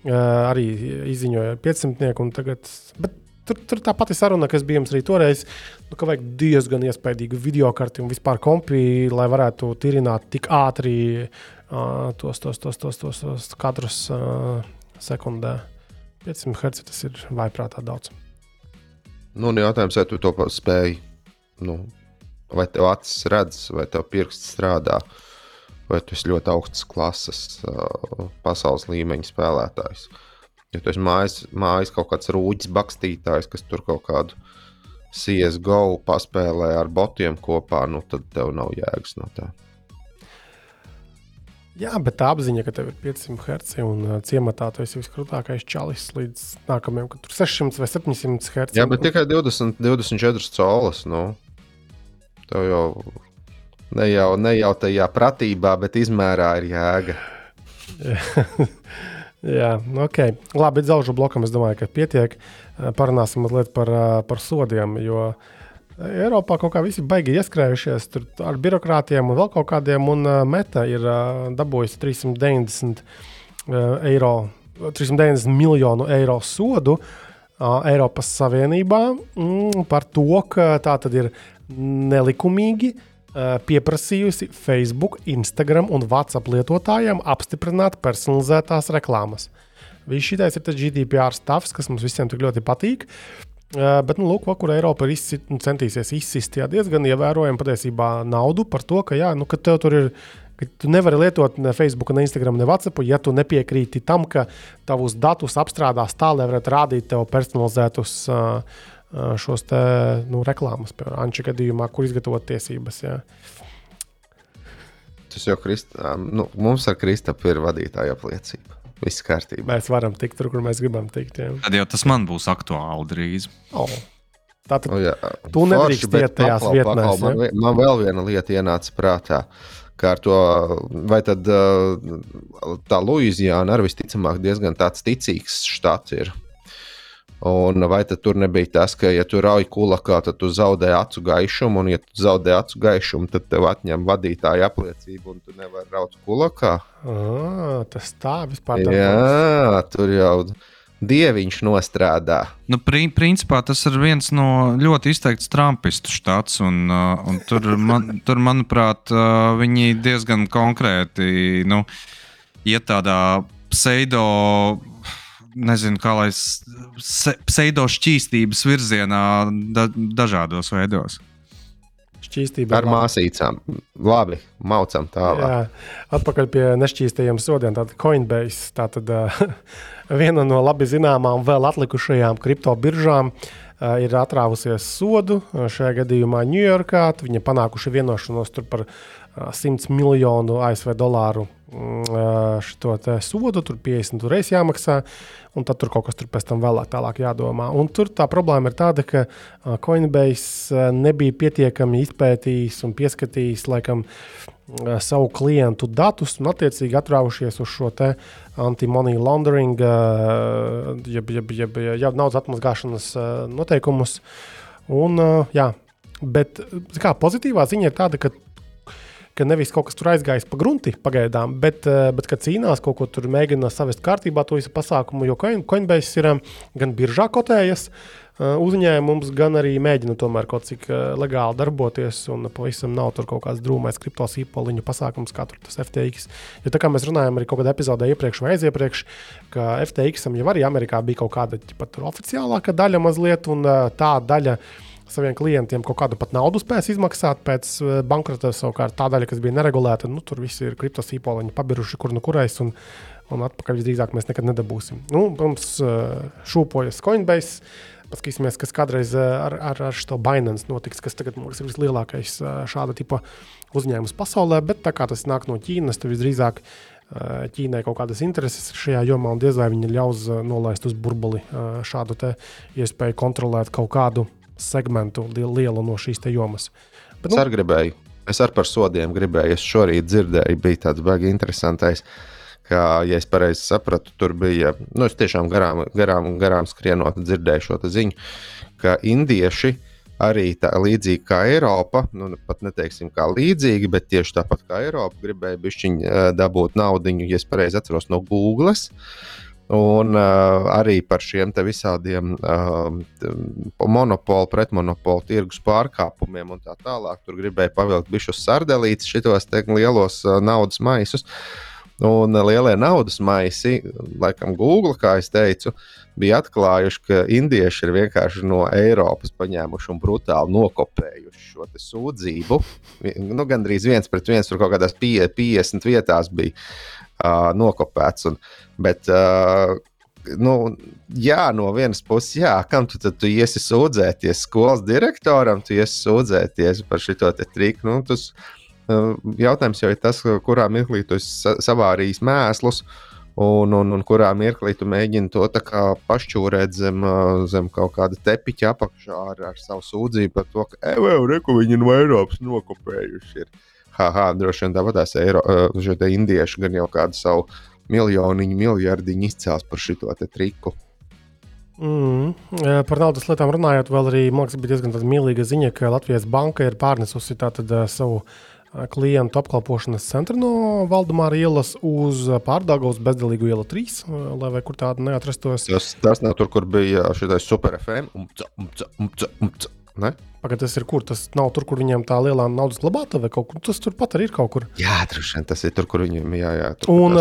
S2: Uh, arī izziņoja 500. un Tagad, bet tur, tur tā pati saruna, kas bija mums arī toreiz, nu, ka vajag diezgan iespaidīgu video karti un vispār kompi, lai varētu tirināt tik ātri uh, tos, tos, tos, tos, tos, tos kadrus uh, sekundē. 500 Hz tas ir vaiprātā daudz.
S3: Nu, un jautājums, vai tu to spēj, nu, vai tev acis redz, vai tev pirksts strādā, vai tu esi ļoti augstas klases, uh, pasaules līmeņa spēlētājs. Ja tu esi mājas, mājas kaut kāds rūģis, bakstītājs, kas tur kaut kādu CSGO paspēlē ar botiem kopā, nu, tad tev nav jēgas no tā.
S2: Jā, bet tā apziņa, ka tev ir 500 Hz un uh, ciematā tu esi viskrūtākais čalis līdz nākamajam, kad tur 600 vai 700 Hz.
S3: Jā, bet tikai 20, 24 colas. Nu. Tev jau ne jau, ne jau tajā pratībā, bet izmērā ir jēga. [laughs]
S2: Jā, ok. Labi, dzelžu blokam es domāju, ka pietiek. Eh, Parunāsim mazliet par, eh, par sodiem, jo Eiropā kaut kā visi baigi ieskrējušies ar birokrātiem un vēl kaut kādiem, un eh, meta ir eh, dabūjusi 390 eh, eiro. 390 miljonu eiro sodu uh, Eiropas Savienībā mm, par to, ka tā tad ir nelikumīgi uh, pieprasījusi Facebook, Instagram un WhatsApp lietotājiem apstiprināt personalizētās reklāmas. Viss šis ir GDPR stāvs, kas mums visiem tik ļoti patīk. Bet, nu, lūk, kur Eiropa ir izsit, nu, centīsies izsist jā, diezgan ievērojami patiesībā naudu par to, ka, jā, nu, ka tev tur ir. Tu nevari lietot ne Facebook, ne Instagram, ne WhatsApp, ja tu nepiekrīti tam, ka tavus datus apstrādās tā, lai varētu rādīt tev personalizētus uh, šos te, nu, reklāmas, piemēram, Anča gadījumā, kur izgatavot tiesības. Jā.
S3: Tas jau Krist... nu, mums ar Kristapu ir vadītāja apliecība. Viss kārtībā.
S2: Mēs varam tikt tur, kur mēs gribam tikt. Jā.
S4: Tad jau tas man būs aktuāli drīz.
S2: Oh. Tātad
S3: Nu, jā.
S2: Tu nedrīkst iet tajās
S3: paklau, Man, man vēl viena lieta ienāca prātā. Kā ar to, vai tad tā Luizijāna arī visticamāk diezgan tāds ticīgs štats ir. Un vai tad tur nebija tas, ka, ja tu rauj kulakā, tad tu zaudē acu gaišumu, un, ja tu zaudē acu gaišumu, tad tev atņem vadītāja apliecību, un tu nevari raut kulakā?
S2: ah, tas tā vispār tā
S3: Jā, tur jau dieviņš nostrādā.
S4: Nu, pri, principā tas ir viens no ļoti izteikts trumpistu štats. Un, un tur, man, tur, manuprāt, viņi diezgan konkrēti nu, iet tādā pseido. Nezinu, kā lai pseido šķīstības virzienā, da, dažādos veidos.
S2: Šķīstība
S3: ar māsīcām. Labi, maucam tālāk.
S2: Jā, atpakaļ pie nešķīstajiem sodiem. Tātad Coinbase, tātad uh, [laughs] viena no labi zināmām vēl atlikušajām kripto biržām. Uh, ir atrāvusies sodu šajā gadījumā Ņujorkā. Viņi panākuši vienošanos par uh, 100 miljonu ASV dolāru šo sodu. Tur 50 reizes jāmaksā. Un tad tur kaut kas tur pēc tam vēlāk tālāk jādomā. Un tur tā problēma ir tāda, ka Coinbase nebija pietiekami izpētījis un pieskatījis laikam savu klientu datus un attiecīgi atraušies uz šo anti-money laundering, jeb, jeb, jeb, jeb naudas atmazgāšanas noteikumus. Un, jā, bet kā, pozitīvā ziņa ir tāda, ka ka nevis kaut kas tur aizgājis pa grunti pagaidām, bet, eh, bet ka cīnās kaut ko tur mēģina savest kārtībā to visu pasākumu, jo Coinbase ir eh, gan biržā kotējas eh, uzņēmums, gan arī mēģina tomēr kaut cik legāli darboties, un pavisam nav tur kaut kāds drūmais kriptos īpoliņu pasākums, kā tur tas FTX. Jo tā kā mēs runājam arī kaut kādā epizodē iepriekš vai aiziepriekš, ka FTX jau arī Amerikā bija kaut kāda pat oficiālāka daļa mazliet, un tā daļa saviem klientiem kaut kādu pat naudu spēs izmaksāt pēc eh, bankrota. Savukārt tā daļa, kas bija neregulēta, nu, tur viss ir kriptosīpoliņi pabiruši, kur nu kurais. Un, un atpakaļ visdrīzāk mēs nekad nedabūsim. Nu, mums uh, šūpojas Coinbase. Paskatīsimies, kas kādreiz eh, ar, ar, ar šo Binance notiks, kas tagad liekas, ir vislielākais šāda tipa uzņēmums pasaulē. Bet tā kā tas nāk no Ķīnas, tad visdrīzāk Ķīnai kaut kādas intereses šajā jomā, un diez vai viņi ļaus nolaist uz burbuli šādu iespēju kontrolēt kaut kādu segmentu lielu no šīs jomas.
S3: Bet, nu, es arī gribēju, es arī par sodiem gribēju. Es šorīt dzirdēju, bija tāds baigi interesantais. Kā, ja es pareizi sapratu, tur bija, nu, es tiešām garām, garām, garām skrienot, dzirdēju šo ziņu, ka indieši arī tā līdzīgi kā Eiropa, nu, pat neteiksim kā līdzīgi, bet tieši tāpat kā Eiropa, gribēja bišķiņu dabūt naudu, ja es pareizi atceros no Google. Un uh, arī par šiem visādiem uh, monopolu, pretmonopolu tirgus pārkāpumiem un tā tālāk. Tur gribēja pavilkt bišus sardelītes, šitos lielos uh, naudas maisus. Un uh, lielie naudas maisi, laikam, Google, kā jau teicu, bija atklājuši, ka indieši ir vienkārši no Eiropas paņēmuši un brutāli nokopējuši šo sūdzību. Nu, Gan drīz viens pret viens, tur kaut kādās 50 vietās bija uh, nokopēts. Un, bet, uh, nu, jā, no vienas puses, jā, kam tu tad tu iesi sūdzēties? Skolas direktoram tu iesi sūdzēties par šo triku. Nu, tas, jautājums jau ir tas, kurā mirklī tu savārījis mēslus. Un, un, un kurā mirklī tu mēģini to pašķūrēt zem, zem kaut kāda tepiņa apakšā ar, ar savu sūdzību par to, ka, ej, jau reku viņi no Eiropas nokopējuši. Ir haha, droši vien tāpat tās eiro, uh, indieši gan jau kādu savu miljoniņu, miljardiņu izcēls par šo triku.
S2: Mm, par naudas lietām runājot, vēl arī liekas, bija diezgan mīlīga ziņa, ka Latvijas banka ir pārnesusi tātad, savu klientu apkalpošanas centru no Valdemāra ielas uz Pārdāgavas bezdalīgu ielu 3, lai vai kur tāda neatrastos.
S3: Tas, tas nav tur, kur bija šis super FM. Umca, umca, umca, umca. Ne?
S2: Pagad, tas ir kur? Tas nav tur, kur viņiem tā lielā naudas glabāta vai kaut kur. Tas turpat arī ir kaut kur.
S3: Jā, droši vien tas ir tur, kur viņiem jā, jā, tur,
S2: un,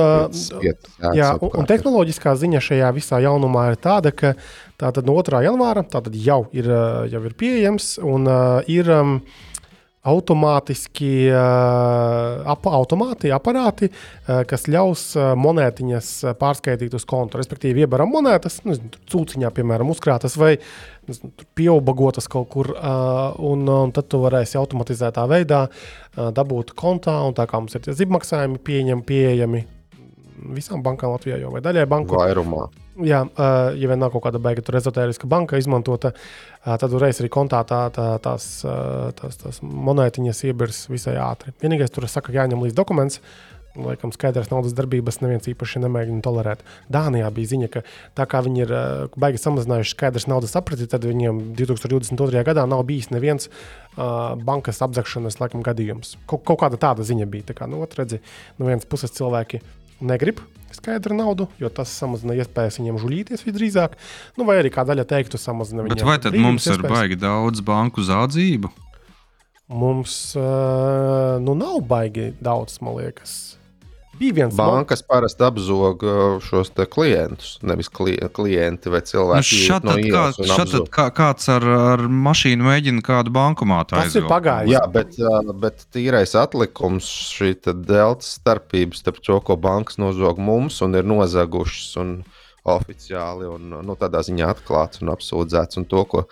S2: vietas, jā, jā, un, un tehnoloģiskā ziņa šajā visā jaunumā ir tāda, ka tātad no 2. janvāra tātad jau ir, jau ir pieejams un uh, ir. Um, automātiski ap, automāti, aparāti, kas ļaus monētiņas pārskaitīt uz konta. Respektīvi, iebaram monētas, nu, cūciņā, piemēram, uzkrātas vai pieaugagotas kaut kur, un, un tad tu varēsi automatizētā veidā dabūt kontā, un tā kā mums ir tie zibmaksājumi pieņem, pieejami visām bankām Latvijā, jau vai daļai banku.
S3: Vairumā.
S2: Jā, ja vien nav kaut kāda beiga ezotēriska banka izmantota, tad uzreiz arī kontā tā, tā, tās, tās, tās monētiņas iebirs visai ātri. Vienīgais tur saka, ka jāņem līdzi dokuments. Laikam skaidrs naudas darbības neviens īpaši nemēģina tolerēt. Dānijā bija ziņa, ka tā kā viņi ir baigi samazinājuši skaidrs naudas apriti, tad viņiem 2022. gadā nav bijis neviens uh, bankas apzakšanas laikam, gadījums. Kaut, kaut kāda tāda ziņa bija. Tā kā, nu, redzi, no vienas puses cilvēki negrib skaidru naudu, jo tas samazina iespējas viņiem žuļīties visdrīzāk. Nu, vai arī kā daļa teiktu, samazina viņiem.
S4: Bet vai tad mums ir baigi daudz banku zādzību?
S2: Mums uh, nu, nav baigi daudz, man liekas. Bija viens
S3: Bankas parasti apzog uh, šos te klientus, nevis kli klienti vai
S4: Nu,
S3: cilvēki. iet
S4: šad
S3: no
S4: kā,
S3: ielas un
S4: šad tad
S3: apzog.
S4: kā, kāds ar, ar mašīnu mēģina kādu bankomātu
S2: Tas ir pagājis.
S3: Jā, bet, uh, bet tīrais atlikums, šī te delta starpība starp to, ko bankas nozog mums un ir nozagušas un oficiāli un nu, tādā ziņā atklāts un apsūdzēts, un to, ko,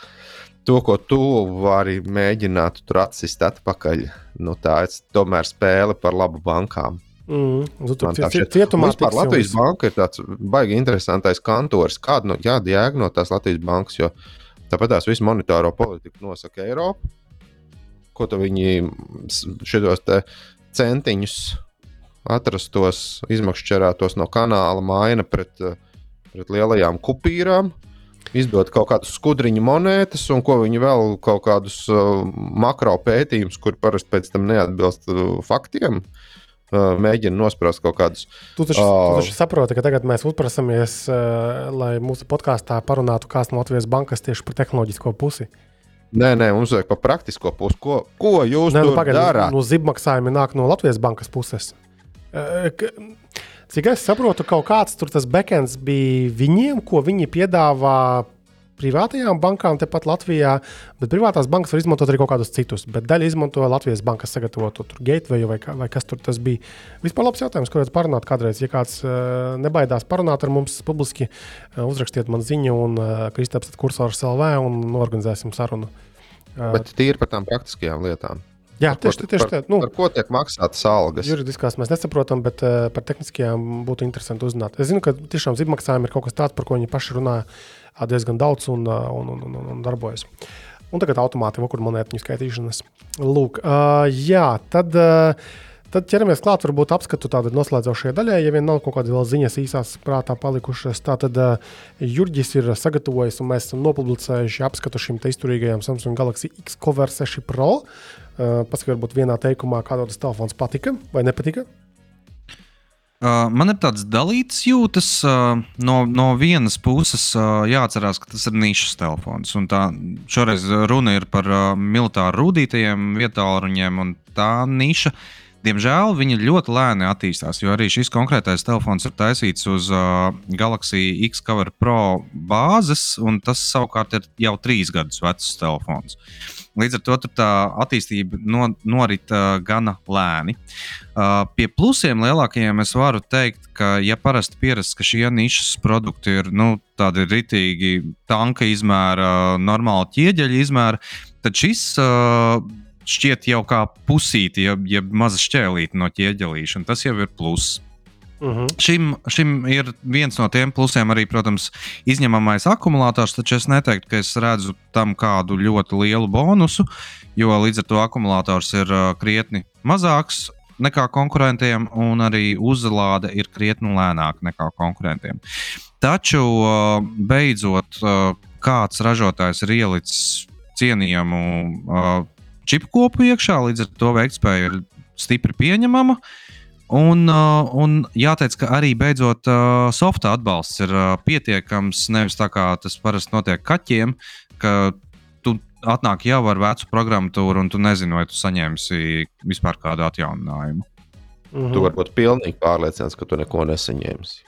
S3: to, ko tu vari mēģināt tur atsist atpakaļ, nu, tā ir tomēr spēle par labu bankām.
S2: Mm, tu tur cie-
S3: šķiet.
S2: cietumā
S3: Vispār Latvijas
S2: jums.
S3: banka ir tāds baigi interesantais kantors. Kāda jā, jēga no tās Latvijas bankas, jo tāpat tās visu monetāro politiku nosaka Eiropa. Ko viņi šitos centiņus atrastos, izmakšķerētos no kanāla maina pret, eh, pret lielajām kupīrām? Izdot kaut kādus skudriņu monētas, un ko viņi vēl kaut kādus uh, makro pētījumus, kur parasti pēc tam neatbilst uh, faktiem, mēģina nosprāst kaut kādus
S2: Tu taču,
S3: Oh.
S2: tu taču saproti, ka tagad mēs uzprasamies, uh, lai mūsu podkāstā parunātu kāds no Latvijas bankas tieši par tehnoloģisko pusi.
S3: Nē, nē, mums vajag par praktisko pusi. Ko, ko jūs
S2: Nē, nu,
S3: tur
S2: pagaidi,
S3: darāt?
S2: nu, zibmaksājumi nāk no Latvijas bankas puses. Uh, Cik es saprotu, kaut kāds tur tas backends bija viņiem, ko viņi piedāvā privātajām bankām tepat Latvijā, bet privātās bankas var izmantot arī kaut kādus citus. Bet daļa izmanto Latvijas bankas sagatavotu gateway vai, kā- vai kas tur tas bija. Vispār labs jautājums, ko varētu parunāt kādreiz. Ja kāds uh, nebaidās parunāt ar mums publiski, uh, uzrakstiet man ziņu un uh, Kristaps kursors LV un norganizēsim sarunu. Uh,
S3: Bet tīri par tām praktiskajām lietām.
S2: jā,
S3: Par ko
S2: tieši,
S3: te-
S2: tieši tā. Nu,
S3: par ko tiek maksātas algas?
S2: Juridiskās mēs nesaprotam, bet uh, par tehniskajām būtu interesanti uzzināt. Es zinu, ka tiešām zibmaksājumi ir kaut kas tāds, par ko viņi paši runā ā, diezgan daudz un, ā, un, un, un, un, darbojas. Un tagad automāti vokur monētu skaitīšanas. Lūk, uh, jā, tad. Uh, Tad ķeramies klāt, varbūt apskatu tādu noslēdzošajai daļai, ja vien nav kaut kādas vēl ziņas īsās prātā palikušas. Tātad uh, Jurģis ir sagatavojis, un mēs esam nopublicējuši apskatu šim te izturīgajam Samsung Galaxy X Cover 6 Pro. Uh, Paskatīt, varbūt vienā teikumā, kāda tas telefons patika vai nepatika.
S4: Man ir tāds dalīts jūtas. No, no vienas puses, jāatcerās, ka tas ir nišas telefons. Tā, šoreiz runa ir par militāru rūtītajiem vietāluņiem, un tā niša. Diemžēl viņi ļoti lēni attīstās, jo arī šis konkrētais telefons ir taisīts uz uh, Galaxy X Cover Pro bāzes, un tas savukārt ir jau trīs gadus vecs telefons. Līdz ar to tā attīstība no, norit uh, gana lēni. Uh, pie plusiem lielākajiem es varu teikt, ka, ja parasti pierasts, ka šie nišas produkti ir nu, tādi ritīgi, tanka izmēra, normāla ķieģeļa izmēra, tad šis uh, šķiet jau kā pusīti, jeb, jeb maza šķēlīte no ķieģelīša, un tas jau ir pluss.
S2: Uh -huh.
S4: Šim, šim ir viens no tiem plusiem arī, protams, izņemamais akumulators, taču es neteiktu, ka es redzu tam kādu ļoti lielu bonusu, jo līdz ar to akumulators ir uh, krietni mazāks nekā konkurentiem, un arī uzlāde ir krietni lēnāka nekā konkurentiem. Taču uh, beidzot, uh, kāds ražotājs ir ielicis cienījamu uh, čipu kopu iekšā, līdz ar to veiktspēja ir stipri pieņemama. Un, uh, un jāteic, ka arī beidzot uh, softa atbalsts ir uh, pietiekams. Nevis tā kā tas parasti notiek kaķiem, ka tu atnāk jau ar vecu programmatūru, un tu nezini, vai tu saņemsi vispār kādu atjauninājumu.
S2: -huh.
S3: Tu vari būt pilnīgi pārliecināts, ka tu neko nesaņemsi.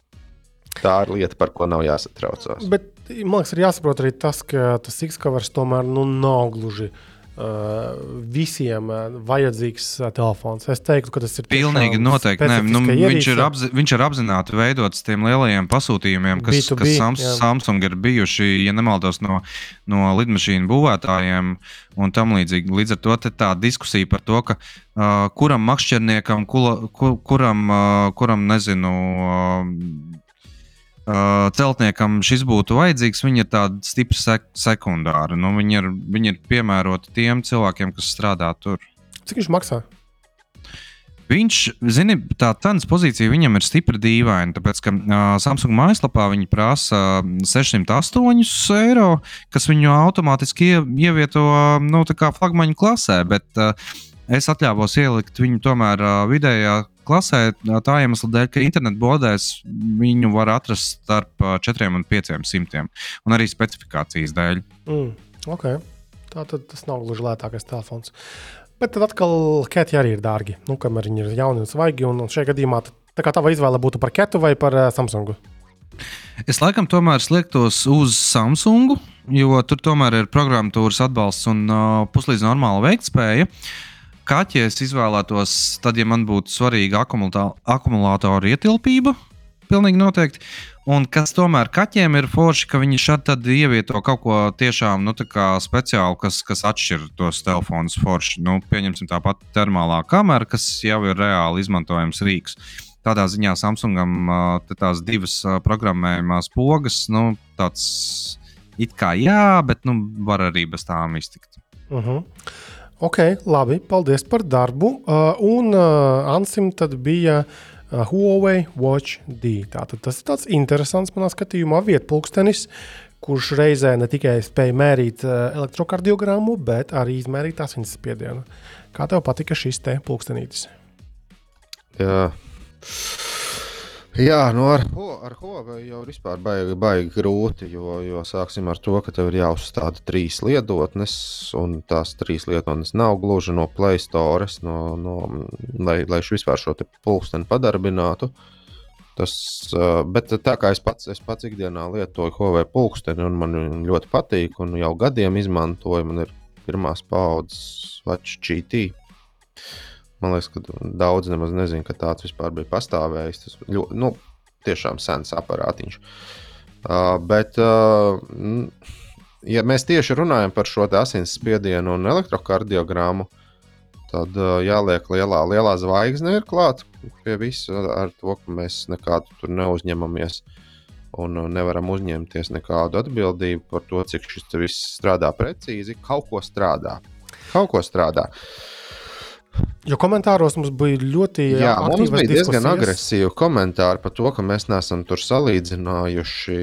S3: Tā ir lieta, par ko nav jāsatraucās.
S2: Bet man liekas, ir jāsaprot arī tas, ka tas X-Covers tomēr nu, nav gluži. Uh, visiem uh, vajadzīgs uh, telefons. Es teiktu, ka tas ir
S4: Pilnīgi noteikti. Nē, nu, viņš, ir apzi, viņš ir apzināti veidots tiem lielajiem pasūtījumiem, kas,
S2: B2B,
S4: kas Sams. Samsung ir bijuši, ja nemaldos, no, no lidmašīnu būvētājiem un tam līdzīgi. Līdz ar to tā diskusija par to, ka uh, kuram makšķerniekam, kula, ku, kuram, uh, kuram nezinu. Uh, Uh, celtniekam šis būtu vajadzīgs, viņi ir tādi stipri sek sekundāri. Nu, viņi, ir, viņi ir piemēroti tiem cilvēkiem, kas strādā tur.
S2: Cik viņš maksā?
S4: Viņš, zini, tā cenas pozīcija viņam ir stipri dīvaina. Tāpēc, ka uh, Samsung mājaslapā viņi prasa uh, 608 eiro, kas viņu automātiski ie, ievieto uh, nu, flagmaņa klasē. Bet uh, es atļāvos ielikt viņu tomēr uh, vidējā klasē, uh, tā iemesla dēļ, ka internetu bodēs viņu var atrast starp uh, 4 un 500, un arī specifikācijas dēļ.
S2: Mm, okay. Tā tad tas nav gluži lētākais telefons. Bet tad atkal kēti arī ir dārgi. Nu, kamēr viņi ir jauni un svaigi, un, šajā gadījumā Tā kā tava izvēle būtu par Ketu vai par uh, Samsungu?
S4: Es laikam tomēr sliektos uz Samsungu, jo tur tomēr ir programmatūras atbalsts un uh, puslīdz normāla veiktspēja. Kaķi es izvēlētos, tad, ja man būtu svarīga akumulātora ietilpība, pilnīgi noteikti. Un kas tomēr kaķiem ir forši, ka viņi šeit ievieto kaut ko tiešām nu, speciālu, kas, kas atšķir tos telefonus forši. Nu, pieņemsim tāpat termālā kamera, kas jau ir reāli izmantojams rīks. Tādā ziņā Samsungam tās divas programmējumās pogas, nu, tāds it kā jā, bet nu, var arī bez tām iztikt.
S2: Uh mhm. -huh. Ok, labi, paldies par darbu. Uh, un uh, Ansim tad bija uh, Huawei Watch D. Tātad tas ir tāds interesants manā skatījumā vietpulkstenis, kurš reizē ne tikai spēja mērīt uh, elektrokardiogrammu, bet arī izmērīt asinsspiedienu. Kā tev patika šis te pulkstenītis?
S3: Jā. Jā, nu ar, ar Huawei jau ir baigi, baigi grūti, jo, jo sāksim ar to, ka tev ir jāuzstāda trīs lietotnes, un tās trīs lietotnes nav gluži no Play Store, no, no, lai, lai vispār šo pulksteni padarbinātu. Tas, bet tā kā es pats, es pats ikdienā lietoju Huawei pulksteni, un man ļoti patīk, un jau gadiem izmantoju, man ir pirmās paudzes Watch GT. Man liekas, ka daudz nemaz nezina, ka tāds vispār bija pastāvējis. Tas ļoti, nu, tiešām sens aparātiņš. Uh, bet, uh, ja mēs tieši runājam par šo asins spiedienu un elektrokardiogrammu, tad uh, jāliek lielā, lielā zvaigzne ir klāta pie visa ar to, ka mēs nekādu tur neuzņemamies. Un nevaram uzņemties nekādu atbildību par to, cik šis viss strādā precīzi. Kaut ko strādā. Kaut ko strādā. Uh,
S2: Jo komentāros mums bija ļoti
S3: jā, mums bija diezgan agresīvi komentāri par to, ka mēs neesam tur salīdzinājuši.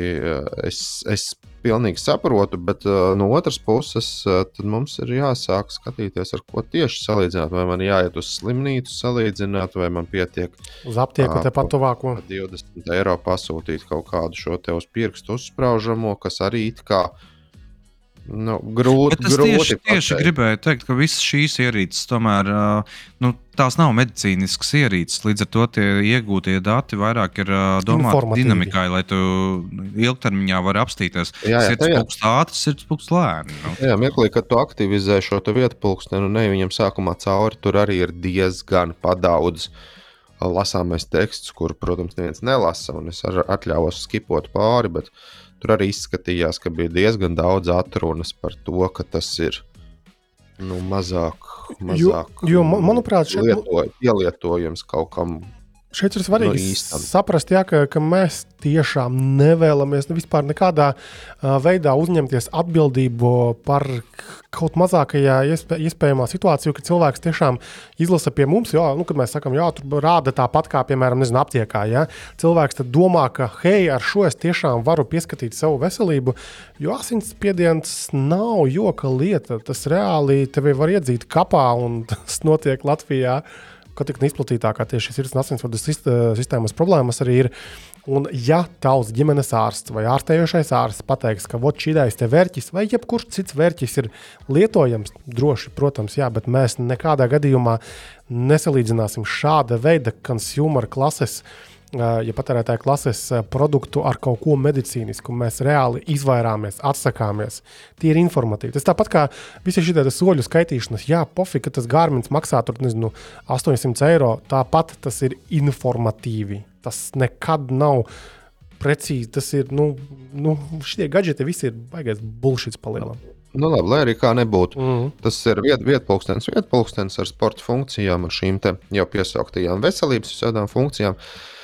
S3: Es, es pilnīgi saprotu, bet uh, no otras puses, uh, mums ir jāsāk skatīties, ar ko tieši salīdzināt. Vai man jāiet uz slimnīcu, salīdzināt, vai man pietiek
S2: uz aptieku uh, tepat tuvāko.
S3: 20 eiro pasūtīt kaut kādu šo te uz pirkstu uzsprāžamo, kas arī it kā uh, Nu, grūti,
S4: Bet es
S3: grūti
S4: tieši, tieši gribēju teikt, ka visas šīs ierīces tomēr nu, tās nav medicīniskas ierīces. Līdz ar to tie iegūtie dati vairāk ir domāti dinamikai, lai tu ilgtermiņā vari apstīties. Sirds ātrs, sirds pūks lēni. Nu.
S3: Jā, mirklī, kad tu aktivizē šo vietu pulksteni un ne viņam sākumā cauri, tur arī ir diezgan padaudz. Lasāmais teksts, kuru, protams, neviens nelasa, un es atļāvos skipot pāri, bet uh, Tur arī izskatījās, ka bija diezgan daudz atrunas par to, ka tas ir nu, mazāk, mazāk
S2: jo, jo, manuprāt, šeit,
S3: lieto, pielietojams kaut kam
S2: Šeit ir svarīgi no saprast, jā, ka, ka mēs tiešām nevēlamies ne vispār nekādā veidā uzņemties atbildību par kaut mazākajā iespē, iespējamā situācijā, kad cilvēks tiešām izlasa pie mums, jo, nu, kad mēs sakām, jā, tur rāda tāpat kā, piemēram, nezinu, aptiekā. Ja? Cilvēks tad domā, ka, hei, ar šo es tiešām varu pieskatīt savu veselību, jo asinsspiediens nav joka lieta. Tas reāli tevi var iedzīt kapā un [laughs] tas notiek Latvijā. Ka tik izplatītākā tieši sirds un asinsvadu sistēmas problēmas arī ir. Un, ja tavs ģimenes ārsts vai ārstējošais ārsts pateiks, ka šī ideja ir vērķis, vai jebkurš cits vērķis ir lietojams, droši, protams, jā, bet mēs nekādā gadījumā nesalīdzināsim šāda veida consumer klases uh, ja patērētāja klases produktu ar kaut ko medicīnisku, mēs reāli izvairāmies, atsakāmies. Tie ir informatīvi. Tas tāpat kā visi šie soļu skaitīšanas, jā, pofīgi, ka tas gārmins maksā tur, nezinu, 800 eiro. Tāpat tas ir informatīvi. Tas nekad nav precīzi. Tas ir, nu, nu šie gadgeti visi ir baigais bullshit palielam.
S3: Nu, labi, lai arī kā nebūtu. Mm -hmm. Tas ir viet, vietpulkstenis, vietpulkstenis ar sporta funkcijām, ar šīm jau piesauktajām veselības visādām funkcijām. Uh,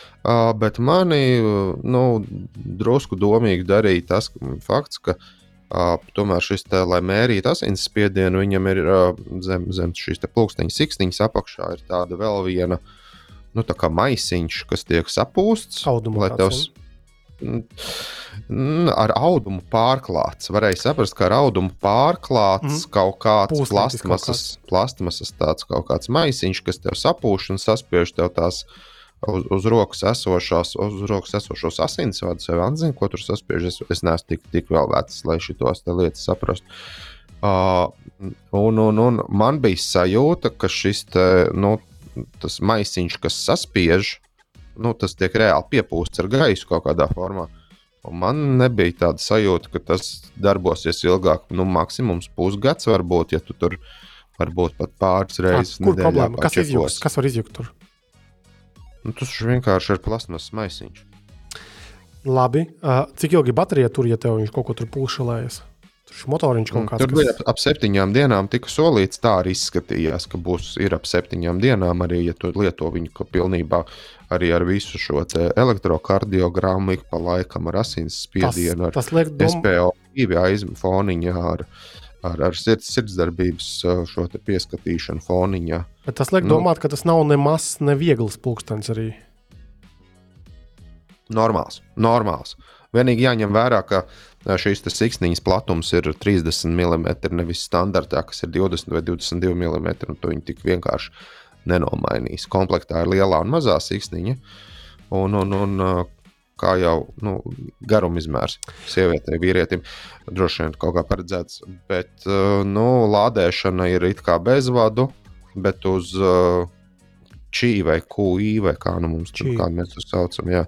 S3: bet mani nu, drusku domīgi darīja tas fakts, ka tomēr šis te, lai mērītu asinsspiedienu, viņam ir zem, zem šīs pulksteņa siksniņas apakšā ir tāda vēl viena nu, tā maisiņš, kas tiek sapūsts.
S2: Audumu,
S3: tevs, ar audumu pārklāts. Varēja saprast, ka ar audumu pārklāts mm. kaut kāds plastmasas, plastmasas tāds kaut kāds maisiņš, kas tev sapūš un saspiež tev tās uh, uz, uz rokas esošās, uz rokas esošos asinsvadus, vai atzina, ko tur saspiež. Es, es neesmu tik, tik vēl vecs, lai šitos lietas saprastu. Uh, un, un, un man bija sajūta, ka šis te, nu, maisiņš, kas saspiež, nu, tas tiek reāli piepūsts ar gaisu kaut kādā formā. Un man nebija tāda sajūta, ka tas darbosies ilgāk. Nu, maksimums pusgads, varbūt, ja tu tur varbūt pat pāris reizes.
S2: Kur problēma? Kas, izjūs, kas var izjūt tur?
S3: Nu, tas vienkārši ir plasmas maisiņš.
S2: Labi. Cik ilgi baterija tur, ja tev viņš kaut ko tur pulšalējas? Tur ir motoriņš kaut kāds.
S3: Tur bija ap, ap septiņām dienām, tika solīts, tā arī izskatījās, ka būs ap septiņām dienām, arī ja tu lieto viņu pilnībā arī ar visu šo elektrokardiogramu, ik pa laikam ar asins spiedienu,
S2: tas, tas liek
S3: dom... SPO2 aizfoniņā. Ar, ar, ar sirds, sirdsdarbības šo pieskatīšanu foniņā.
S2: Bet tas liek nu, domāt, ka tas nav nemaz neviegls pulkstenis arī.
S3: Normāls, normāls. Vienīgi jāņem vērā, ka šīs siksniņas platums ir 30 mm, nevis standartā, kas ir 20 vai 22 mm. To viņi tik vienkārši nenomainīs. Komplektā ir lielā un mazā siksniņa. Un, un, un, kā jau nu, garuma izmērs sievietei, vīrietim, droši vien kaut kā paredzēts. Bet nu, lādēšana ir it kā bezvadu, bet uz uh, čī vai QI vai kā nu mums tur kā mēs to saucam. Jā.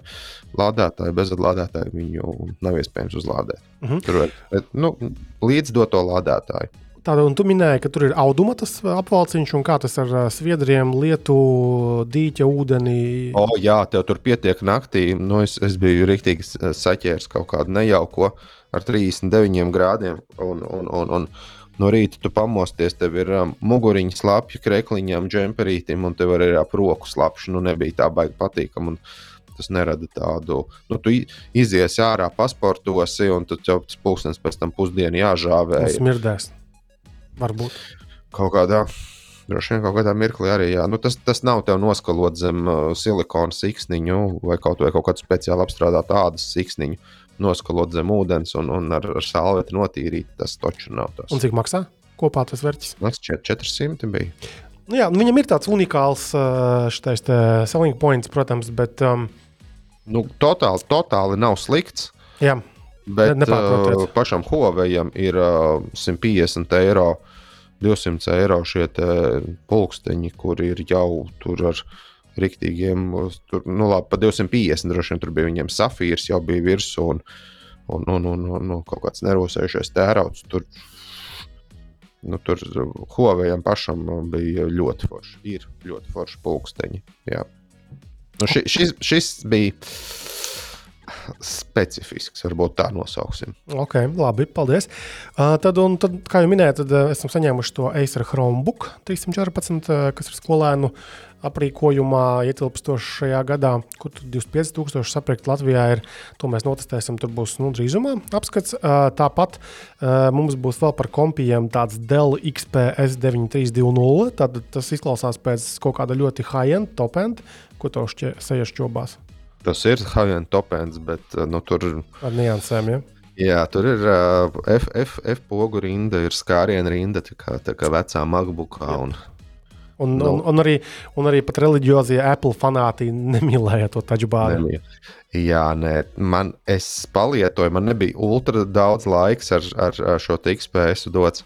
S3: Lādētāji, bezadlādētāji viņu nav iespējams uzlādēt. Mhm. -huh. Tur ir bet, nu, līdz doto lādētāju.
S2: Tāda, un tu minēji, ka tur ir auduma tas apvalciņš, un kā tas ar sviedriem, lietu, dīķa, ūdeni.
S3: O, jā, tev tur pietiek naktī. Nu, es, es biju rīktīgi saķēris kaut kādu nejauko ar 39 grādiem. Un, un, un, un, no rīta tu pamosties, tev ir um, muguriņa slapja, krekliņām, džemperītim, un tev arī ir ap roku slapša. Nu, nebija tā baigi patīkami. Tas nerada tādu, nu, tu izies ārā, pasportosi, un tad jau tas pulkstenis pēc tam pusdienu jāžāvē.
S2: Tas smirdēs. Varbūt.
S3: Kaut kādā. Droši vien kaut kādā mirklī arī. Jā. Nu, tas, tas nav tev noskalot zem uh, silikona siksniņu vai kaut, vai kaut kādu speciāli apstrādātu ādas siksniņu noskalot zem ūdens un, un ar, ar salveti notīrīt. Tas taču nav tas.
S2: Un cik maksā kopā tas vērķis?
S3: Maksā 400 bija.
S2: Nu, jā, nu, viņam ir tāds unikāls šitais, selling points, protams, bet. Um,
S3: nu, totāli, totāli nav slikts.
S2: Jā,
S3: bet uh, pašam Huaweiam ir uh, 150 eiro. 200 eiro šie pulksteņi, kur ir jau tur ar rīktīgiem, tur, nu, labi, pa 250 droši vien tur bija viņiem safīrs, jau bija virsū, un, un, un, un, un, un kaut kāds nerūsējušais tērauds. Tur, nu, tur Huaweiam pašam bija ļoti forši. Ir ļoti forši pulksteņi. Jā. Nu, ši, šis, šis bija specifisks, varbūt tā nosauksim.
S2: Ok, labi, paldies. Uh, tad, un, tad, kā jau minēju, tad uh, esam saņēmuši to Acer Chromebook 314, uh, kas ir skolēnu uh, aprīkojumā ietilpstoši šajā gadā, kur 25,000 saprast Latvijā ir. To mēs notestēsim, tur būs nu, drīzumā apskats. Tāpat mums būs vēl par kompijiem tāds Dell XPS 9320. Tad tas izklausās pēc kaut kāda ļoti high-end, top-end, ko to sejas čobās.
S3: Tas ir high-end, top-end, bet nu, tur
S2: ar niansēm. Ja?
S3: Jā, tur ir uh, F, F, F pogu rinda, ir skāriena rinda, tā kā, tā kā vecā MacBookā. Un...
S2: Un, nu, un, un, arī, un arī pat reliģiozie Apple fanāti nemīlēja to tačbāru.
S3: Jā, nē, man es palietoju, man nebija ultra daudz laiks ar, ar, ar šo XPS dots,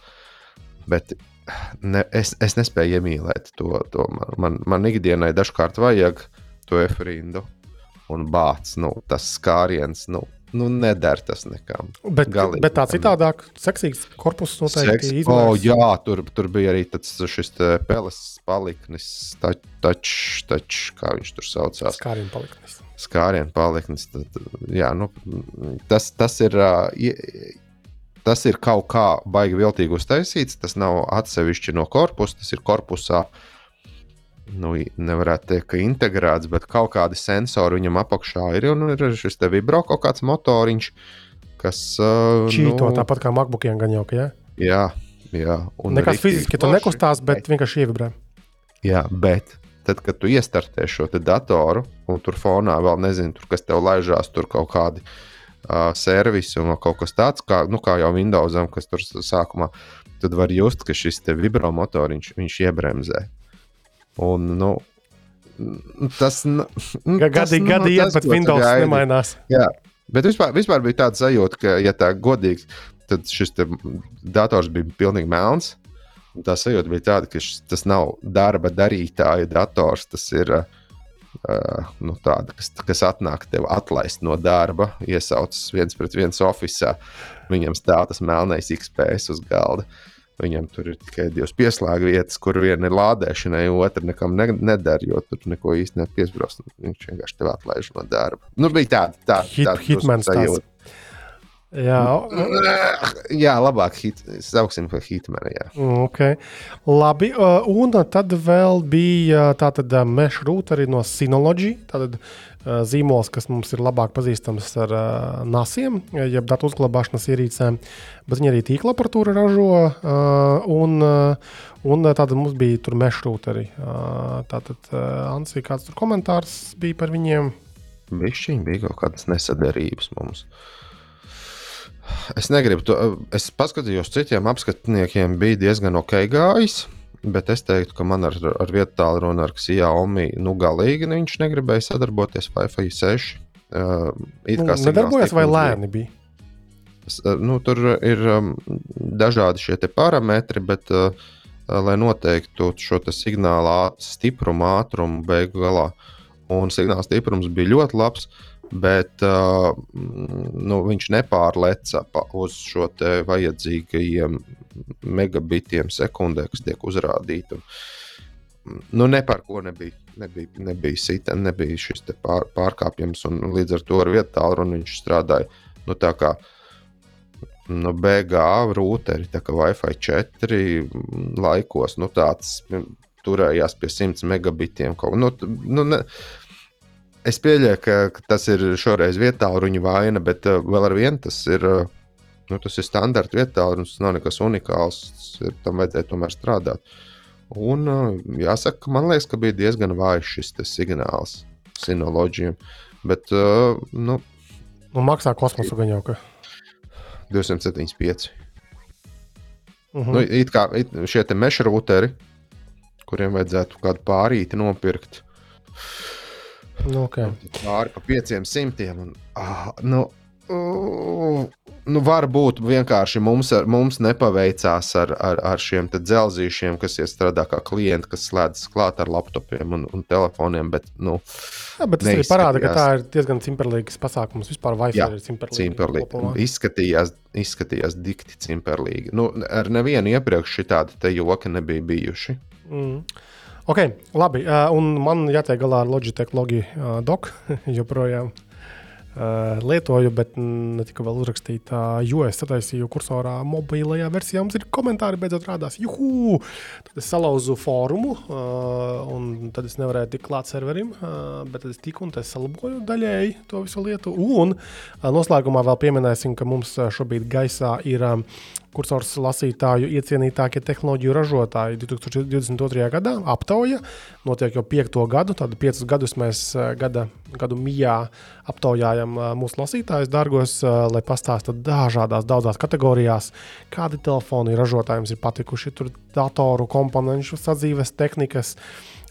S3: bet ne, es, es nespēju iemīlēt to. to man, man, man ikdienai dažkārt vajag to efrindu un bāts, nu, tas skāriens. Nu, nu, neder tas nekam.
S2: Bet, Galīgi, bet tā citādāk, seksīgs korpus noteikti
S3: Seks, oh, jā, tur, tur bija arī tāds šis peles paliknis, tač, tač, tač, kā viņš tur saucās.
S2: Skārien paliknis.
S3: Skārien paliknis. Tad, jā, nu, tas, tas ir. Tas ir kaut kā baigi viltīgi uztaisīts. Tas nav atsevišķi no korpusa, tas ir korpusā uh, nu, nevarētu teikt, ka integrēts, bet kaut kādi sensori viņam apakšā ir. Un ir šis te vibro kaut kāds motoriņš, kas. Uh,
S2: Čīto nu, tāpat kā MacBookiem gan jau, ka jā.
S3: Jā, jā.
S2: Nekas fiziski tur nekustās, bet vienkārši ievibrē.
S3: Jā, bet tad, kad tu iestartē šo datoru, un tur fonā vēl nezinu, tur, kas tev laižās, tur kaut kādi uh, servisi un kaut kas tāds, kā, nu, kā jau Windowsam, kas tur sākumā, tad var just, ka šis vibro motoriņš iebremzē. Un, nu, tas nu,
S2: gadi, nu, gadi iet, bet Windows gaidi. nemainās.
S3: Jā, bet vispār, vispār bija tāds sajūta, ka, ja tā godīgi, tad šis dators bija pilnīgi melns. Tā sajūta bija tāda, ka šis, tas nav darba darītāja dators. Tas ir, Uh, nu, tāda, kas, kas atnāk tev atlaist no darba, iesaucas viens pret viens oficiālā. Viņam stāv tas melnais XPS uz galda. Viņam tur ir tikai divas pieslēgta vietas, kur viena ir lādēšanai, otra nekam ne, nedara, jo tur neko īsti nepiesprāst. Viņš vienkārši tev atlaiž no darba. Nu, bija tāda tā,
S2: Hit,
S3: tā,
S2: hitmans tās. Jā,
S3: jā, labāk hit, sauksim par hitmanu. Jā.
S2: okay. labi. uh, Un tad vēl bija uh, mesh routeri no Synology. Tātad zīmols, kas mums ir labāk pazīstams ar uh, NASiem, jeb datu uzglabāšanas ierīcēm, bet viņi arī tīkla aparatūru ražo. uh, Un, uh, un uh, tātad mums bija tur mesh routeri. Uh, Tātad, uh, Ansī, kāds tur komentārs bija par viņiem?
S3: Bišķiņ bija kaut kādas nesadarības mums. Es negribu to. Es paskatījos, citiem apskatniekiem bija diezgan ok gājis. Bet es teiktu, ka man ar, ar vietu tālruni ar Xiaomi nu, galīgi ne, viņš negribēja sadarboties Wi-Fi 6. Uh,
S2: Nu, nedarbojas vai lēni bija?
S3: Uh, Nu, tur ir um, dažādi šie parametri, bet, uh, uh, lai noteiktu šo signāla stiprumu, ātrumu beigu galā, un signāla stiprums bija ļoti labs, uh, mm, nu, viņš nepārleca uz šo vajadzīgajiem megabitiem sekundē, kas tiek uzrādīti. Nu, ne par ko nebija, nebija, nebija sita, nebija šis pār, pārkāpjums, un līdz ar to ar vietu tālruni viņš strādāja. Nu, tā kā nu, BGA rūteri, tā kā Wi-Fi 4 laikos, nu, tāds turējās pie 100 megabitiem. Kaut, nu, nu, ne, es pieļauju, ka, ka tas ir šoreiz vietā ruņa vaina, bet uh, vēl ar vienu tas ir. Uh, Nu, tas ir standarta vietā, un tas nav nekas unikāls. ir- Tam vajadzēja tomēr strādāt. Un, uh, jāsaka, man liekas, ka bija diezgan vājš šis signāls sinoloģijam. Bet, uh, nu,
S2: Nu, maksā kosmosu gan jau. Ka.
S3: 275.
S2: Uh
S3: Nu, it kā it, šie te meža rūteri, kuriem vajadzētu kādu pārīti nopirkt,
S2: nu, okay.
S3: pāri pa 500. Un, ah, nu, uh, nu, varbūt vienkārši mums, ar, mums nepaveicās ar, ar, ar šiem dzelzīšiem, kas strādā kā klienti, kas slēdzas klāt ar laptopiem un, un telefoniem. Bet, nu,
S2: Jā, bet tas arī parāda, ka tā ir diezgan cimperlīgs pasākums. Vispār Wi-Fi
S3: Jā,
S2: ir.
S3: Cimperlīgi.
S2: kopumā.
S3: Izskatījās, izskatījās dikti cimperlīgi. Nu, ar nevienu iepriekš šādi te joki nebija bijuši.
S2: Mm. Ok, labi. Uh, un man jātiek galā ar Logitech logi uh, doku [laughs] joprojām. Uh, lietoju, bet ne tikai vēl uzrakstīju, jo es sataisīju kursorā mobilajā versijā. Mums ir komentāri, beidzot rādās. Juhu! Tad es salauzu fórumu, un tad es nevarēju tikt klāt serverim, bet es tiku un es salaboju daļēji to visu lietu. Un noslēgumā vēl pieminēsim, ka mums šobrīd gaisā ir kursors lasītāju iecienītākie tehnoloģiju ražotāji 2022. gadā. Aptauja notiek jau piekto gadu, tad piecus gadus mēs eh, gada, gadu mijā aptaujājam eh, mūsu lasītājus, dārgos, eh, lai pastāstītu dažādās, daudzās kategorijās, kādi telefoni ražotājiem ir patikuši. Tur datoru komponentu, sadzīves tehnikas.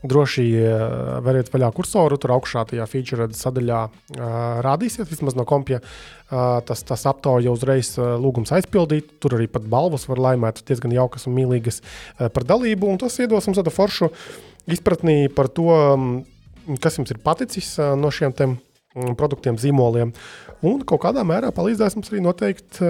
S2: Droši uh, veriet vaļā kursoru, tur augšā tajā feature sadaļā uh, rādīsies, vismaz no kompja. Uh, tas, tas aptauja uzreiz lūgums aizpildīt. Tur arī pat balvas var laimēt, diezgan jaukas un mīlīgas par dalību. Un tas iedos mums tādu foršu izpratni par to, um, kas jums ir paticis no šiem tiem mm, produktiem, zīmoliem. Un kaut kādā mērā palīdzēs mums arī noteikt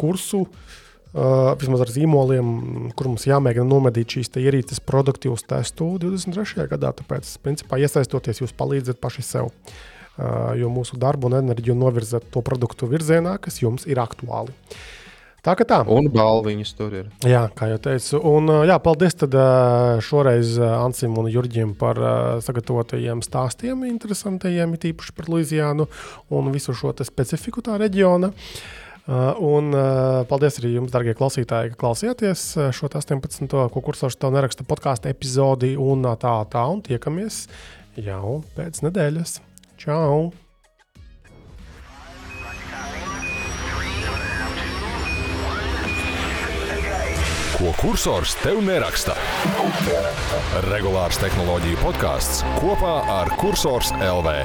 S2: kursu. Uh, vismaz ar zīmoliem, kur mums jāmēģina nomedīt šīs ierīces produktīvus testu 23. gadā. Tāpēc, principā, iesaistoties, jūs palīdzat paši sev. Uh, jo mūsu darbu un enerģiju novirzat to produktu virzienā, kas jums ir aktuāli. Tā kā tā.
S3: Un balviņas tur ir.
S2: Jā, kā jau teicu. Un, uh, jā, paldies tad, uh, šoreiz uh, Ansim un Jurģim par uh, sagatavotajiem stāstiem, interesantajiem, it īpaši par Luizijānu un visu šo specifiku tā reģiona. Uh, un uh, paldies arī jums, darbie klausītāji, ka klausījāties uh, šo 18. ko kursors tev neraksta podkāstu epizodi un uh, tā, tā, un tiekamies jau pēc nedēļas. Čau!
S1: Ko kursors tev neraksta? Regulārs tehnoloģiju podkāsts kopā ar Cursors LV.